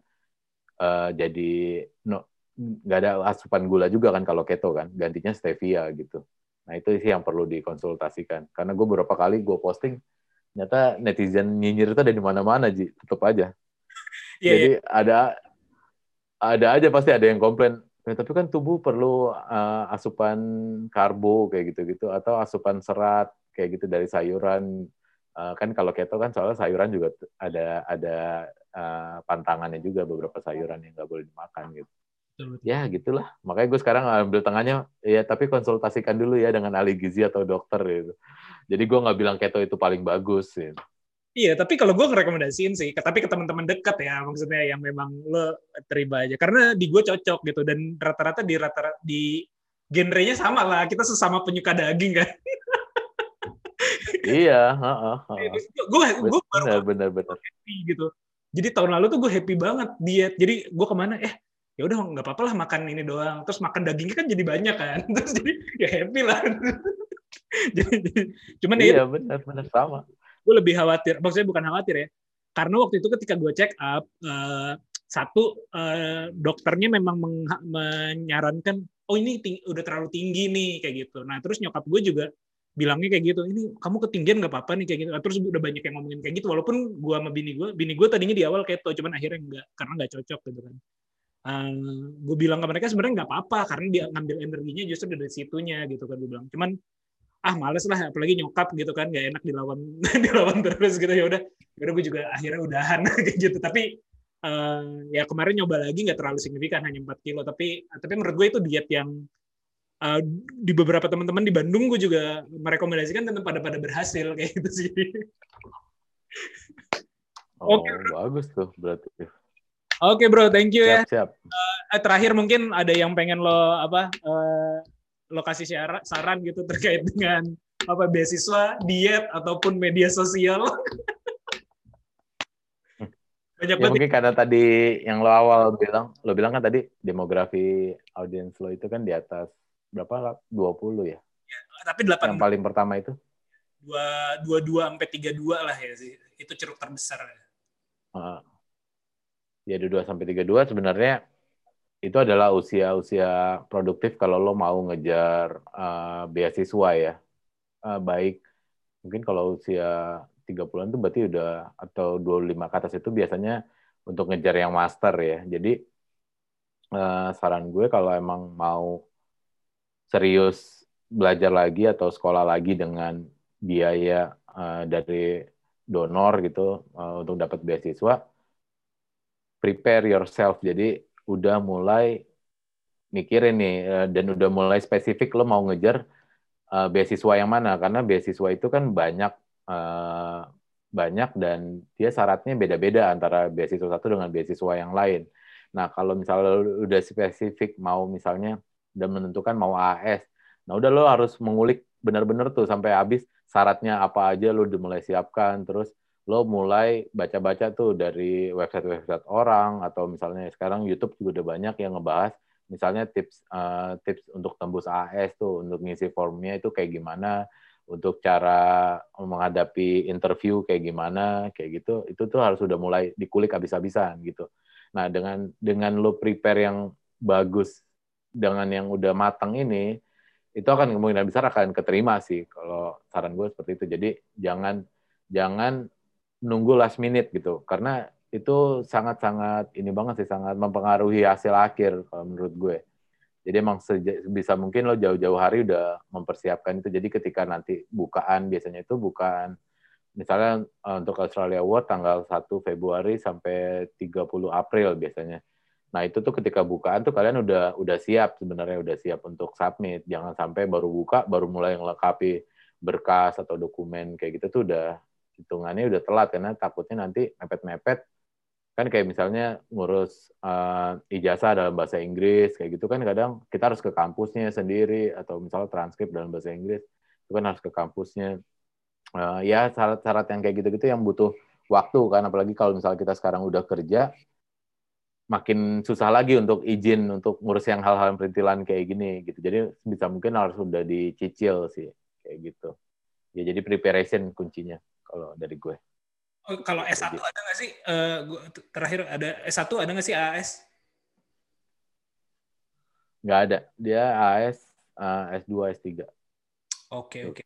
uh, jadi no, nggak ada asupan gula juga kan kalau keto kan, gantinya stevia gitu. Nah itu sih yang perlu dikonsultasikan. Karena gue beberapa kali gue posting, ternyata netizen nyinyir itu ada di mana-mana, Ji. Tetap aja. Yeah, Jadi yeah. ada ada aja pasti ada yang komplain Ya, tapi kan tubuh perlu uh, asupan karbo kayak gitu-gitu atau asupan serat kayak gitu dari sayuran. Uh, kan kalau keto kan soalnya sayuran juga ada ada uh, pantangannya juga beberapa sayuran yang nggak boleh dimakan gitu. Betul, betul. ya gitulah makanya gue sekarang ambil tengahnya ya tapi konsultasikan dulu ya dengan ahli gizi atau dokter gitu jadi gue nggak bilang keto itu paling bagus gitu. Iya, tapi kalau gue ngerekomendasiin sih, tapi ke teman-teman dekat ya, maksudnya yang memang lo terima aja. Karena di gue cocok gitu, dan rata-rata di rata di genrenya sama lah. Kita sesama penyuka daging kan. iya heeh, gue gue baru benar benar happy gitu. Jadi tahun lalu tuh gue happy banget diet. Jadi gue ke mana? Eh ya udah nggak apa-apa lah makan ini doang. Terus makan dagingnya kan jadi banyak kan. Terus jadi ya happy lah. jadi, cuman ya iya benar benar sama gue lebih khawatir maksudnya bukan khawatir ya. Karena waktu itu ketika gue check up eh, satu eh, dokternya memang mengha- menyarankan oh ini udah terlalu tinggi nih kayak gitu. Nah terus nyokap gue juga bilangnya kayak gitu ini kamu ketinggian nggak apa-apa nih kayak gitu. Terus udah banyak yang ngomongin kayak gitu walaupun gue sama bini gue bini gue tadinya di awal keto cuman akhirnya enggak karena nggak cocok gitu kan. Gue bilang ke mereka sebenarnya nggak apa-apa karena dia ngambil energinya justru dari situnya gitu kan gue bilang. Cuman ah males lah apalagi nyokap gitu kan nggak enak dilawan dilawan terus gitu. Ya udah ya udah gue juga akhirnya udahan gitu. Tapi eh, ya kemarin nyoba lagi nggak terlalu signifikan hanya 4 kilo. Tapi tapi menurut gue itu diet yang eh, di beberapa teman-teman di Bandung gue juga merekomendasikan dan pada pada berhasil kayak gitu sih. Oh Oke. bagus tuh berarti. Oke bro thank you ya. Siap siap. Eh, terakhir mungkin ada yang pengen lo apa eh, lo kasih syara- saran gitu terkait dengan apa beasiswa diet ataupun media sosial. Banyak ya mungkin karena tadi yang lo awal bilang lo bilang kan tadi demografi audiens lo itu kan di atas berapa lah? 20 ya? Tapi delapan. Yang paling pertama itu? Dua dua dua sampai tiga dua lah ya sih. Itu ceruk terbesar. Heeh. ya 22 sampai 32 sebenarnya itu adalah usia-usia produktif kalau lo mau ngejar eh, beasiswa ya. Eh, baik mungkin kalau usia 30-an itu berarti udah atau 25 ke atas itu biasanya untuk ngejar yang master ya. Jadi eh, saran gue kalau emang mau serius belajar lagi atau sekolah lagi dengan biaya eh, dari donor gitu eh, untuk dapat beasiswa prepare yourself. Jadi udah mulai mikirin nih eh, dan udah mulai spesifik lo mau ngejar eh, beasiswa yang mana karena beasiswa itu kan banyak eh, banyak dan dia syaratnya beda-beda antara beasiswa satu dengan beasiswa yang lain. Nah kalau misalnya lo udah spesifik mau misalnya udah menentukan mau AS, nah udah lo harus mengulik benar-benar tuh sampai habis syaratnya apa aja lo udah mulai siapkan terus lo mulai baca-baca tuh dari website-website orang atau misalnya sekarang YouTube juga udah banyak yang ngebahas misalnya tips eh, tips untuk tembus AS tuh untuk ngisi formnya itu kayak gimana untuk cara menghadapi interview kayak gimana kayak gitu itu tuh harus udah mulai dikulik habis-habisan gitu. Nah dengan dengan lo prepare yang bagus dengan yang udah matang ini itu akan kemungkinan besar akan keterima sih kalau saran gue seperti itu. Jadi jangan jangan nunggu last minute gitu. Karena itu sangat-sangat ini banget sih sangat mempengaruhi hasil akhir kalau menurut gue. Jadi emang bisa mungkin lo jauh-jauh hari udah mempersiapkan itu. Jadi ketika nanti bukaan biasanya itu bukaan misalnya eh, untuk Australia Award tanggal 1 Februari sampai 30 April biasanya. Nah itu tuh ketika bukaan tuh kalian udah udah siap sebenarnya udah siap untuk submit. Jangan sampai baru buka baru mulai ngelengkapi berkas atau dokumen kayak gitu tuh udah hitungannya udah telat karena takutnya nanti mepet-mepet. Kan kayak misalnya ngurus eh, ijazah dalam bahasa Inggris kayak gitu kan kadang kita harus ke kampusnya sendiri atau misalnya transkrip dalam bahasa Inggris itu kan harus ke kampusnya. Eh, ya syarat-syarat yang kayak gitu-gitu yang butuh waktu kan apalagi kalau misalnya kita sekarang udah kerja makin susah lagi untuk izin untuk ngurus yang hal-hal perintilan kayak gini gitu. Jadi bisa mungkin harus udah dicicil sih kayak gitu. Ya jadi preparation kuncinya kalau dari gue. Oh, kalau S1 ada nggak sih? Eh, gua- terakhir ada S1 ada nggak sih AS nggak ada. Dia AS eh, S2 S3 oke oke.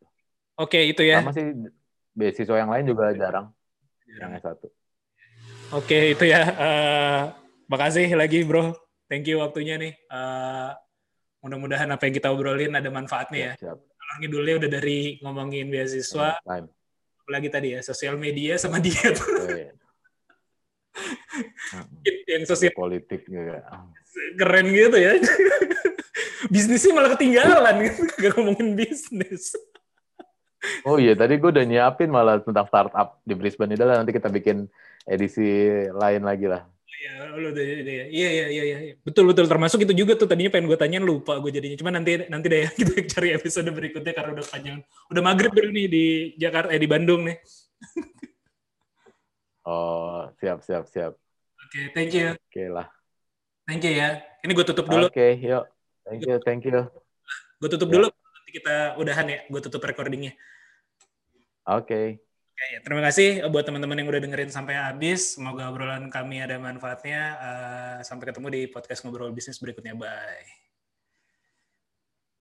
Oke itu ya. Sama sih beasiswa yang lain juga jarang yang S1 Oke, itu ya. Eh, makasih lagi, bro. Thank you waktunya nih. Eh, mudah-mudahan apa yang kita obrolin ada manfaatnya ya. siap Kalau ngidulnya udah dari ngomongin beasiswa, time apalagi tadi ya, sosial media sama diet. Oh, iya. yang sosial politik juga. keren gitu ya. Bisnisnya malah ketinggalan gitu, gak ngomongin bisnis. Oh iya, tadi gue udah nyiapin malah tentang startup di Brisbane. Udah lah, nanti kita bikin edisi lain lagi lah. Iya, lu udah, udah, iya, iya, iya, iya, betul, betul. Termasuk itu juga tuh tadinya pengen gue tanyain lupa gue jadinya. Cuma nanti, nanti deh ya kita cari episode berikutnya karena udah panjang. Udah maghrib dulu nih di Jakarta, eh di Bandung nih. Oh, siap, siap, siap. Oke, thank you, Oke lah. thank you ya. Ini gue tutup dulu, Oke, yuk. Thank you, thank you. gue tutup Ya. dulu. Nanti kita udahan ya, gue tutup recordingnya. Oke. Oke, ya, terima kasih buat teman-teman yang udah dengerin sampai habis. Semoga obrolan kami ada manfaatnya. Eh, sampai ketemu di podcast ngobrol bisnis berikutnya. Bye.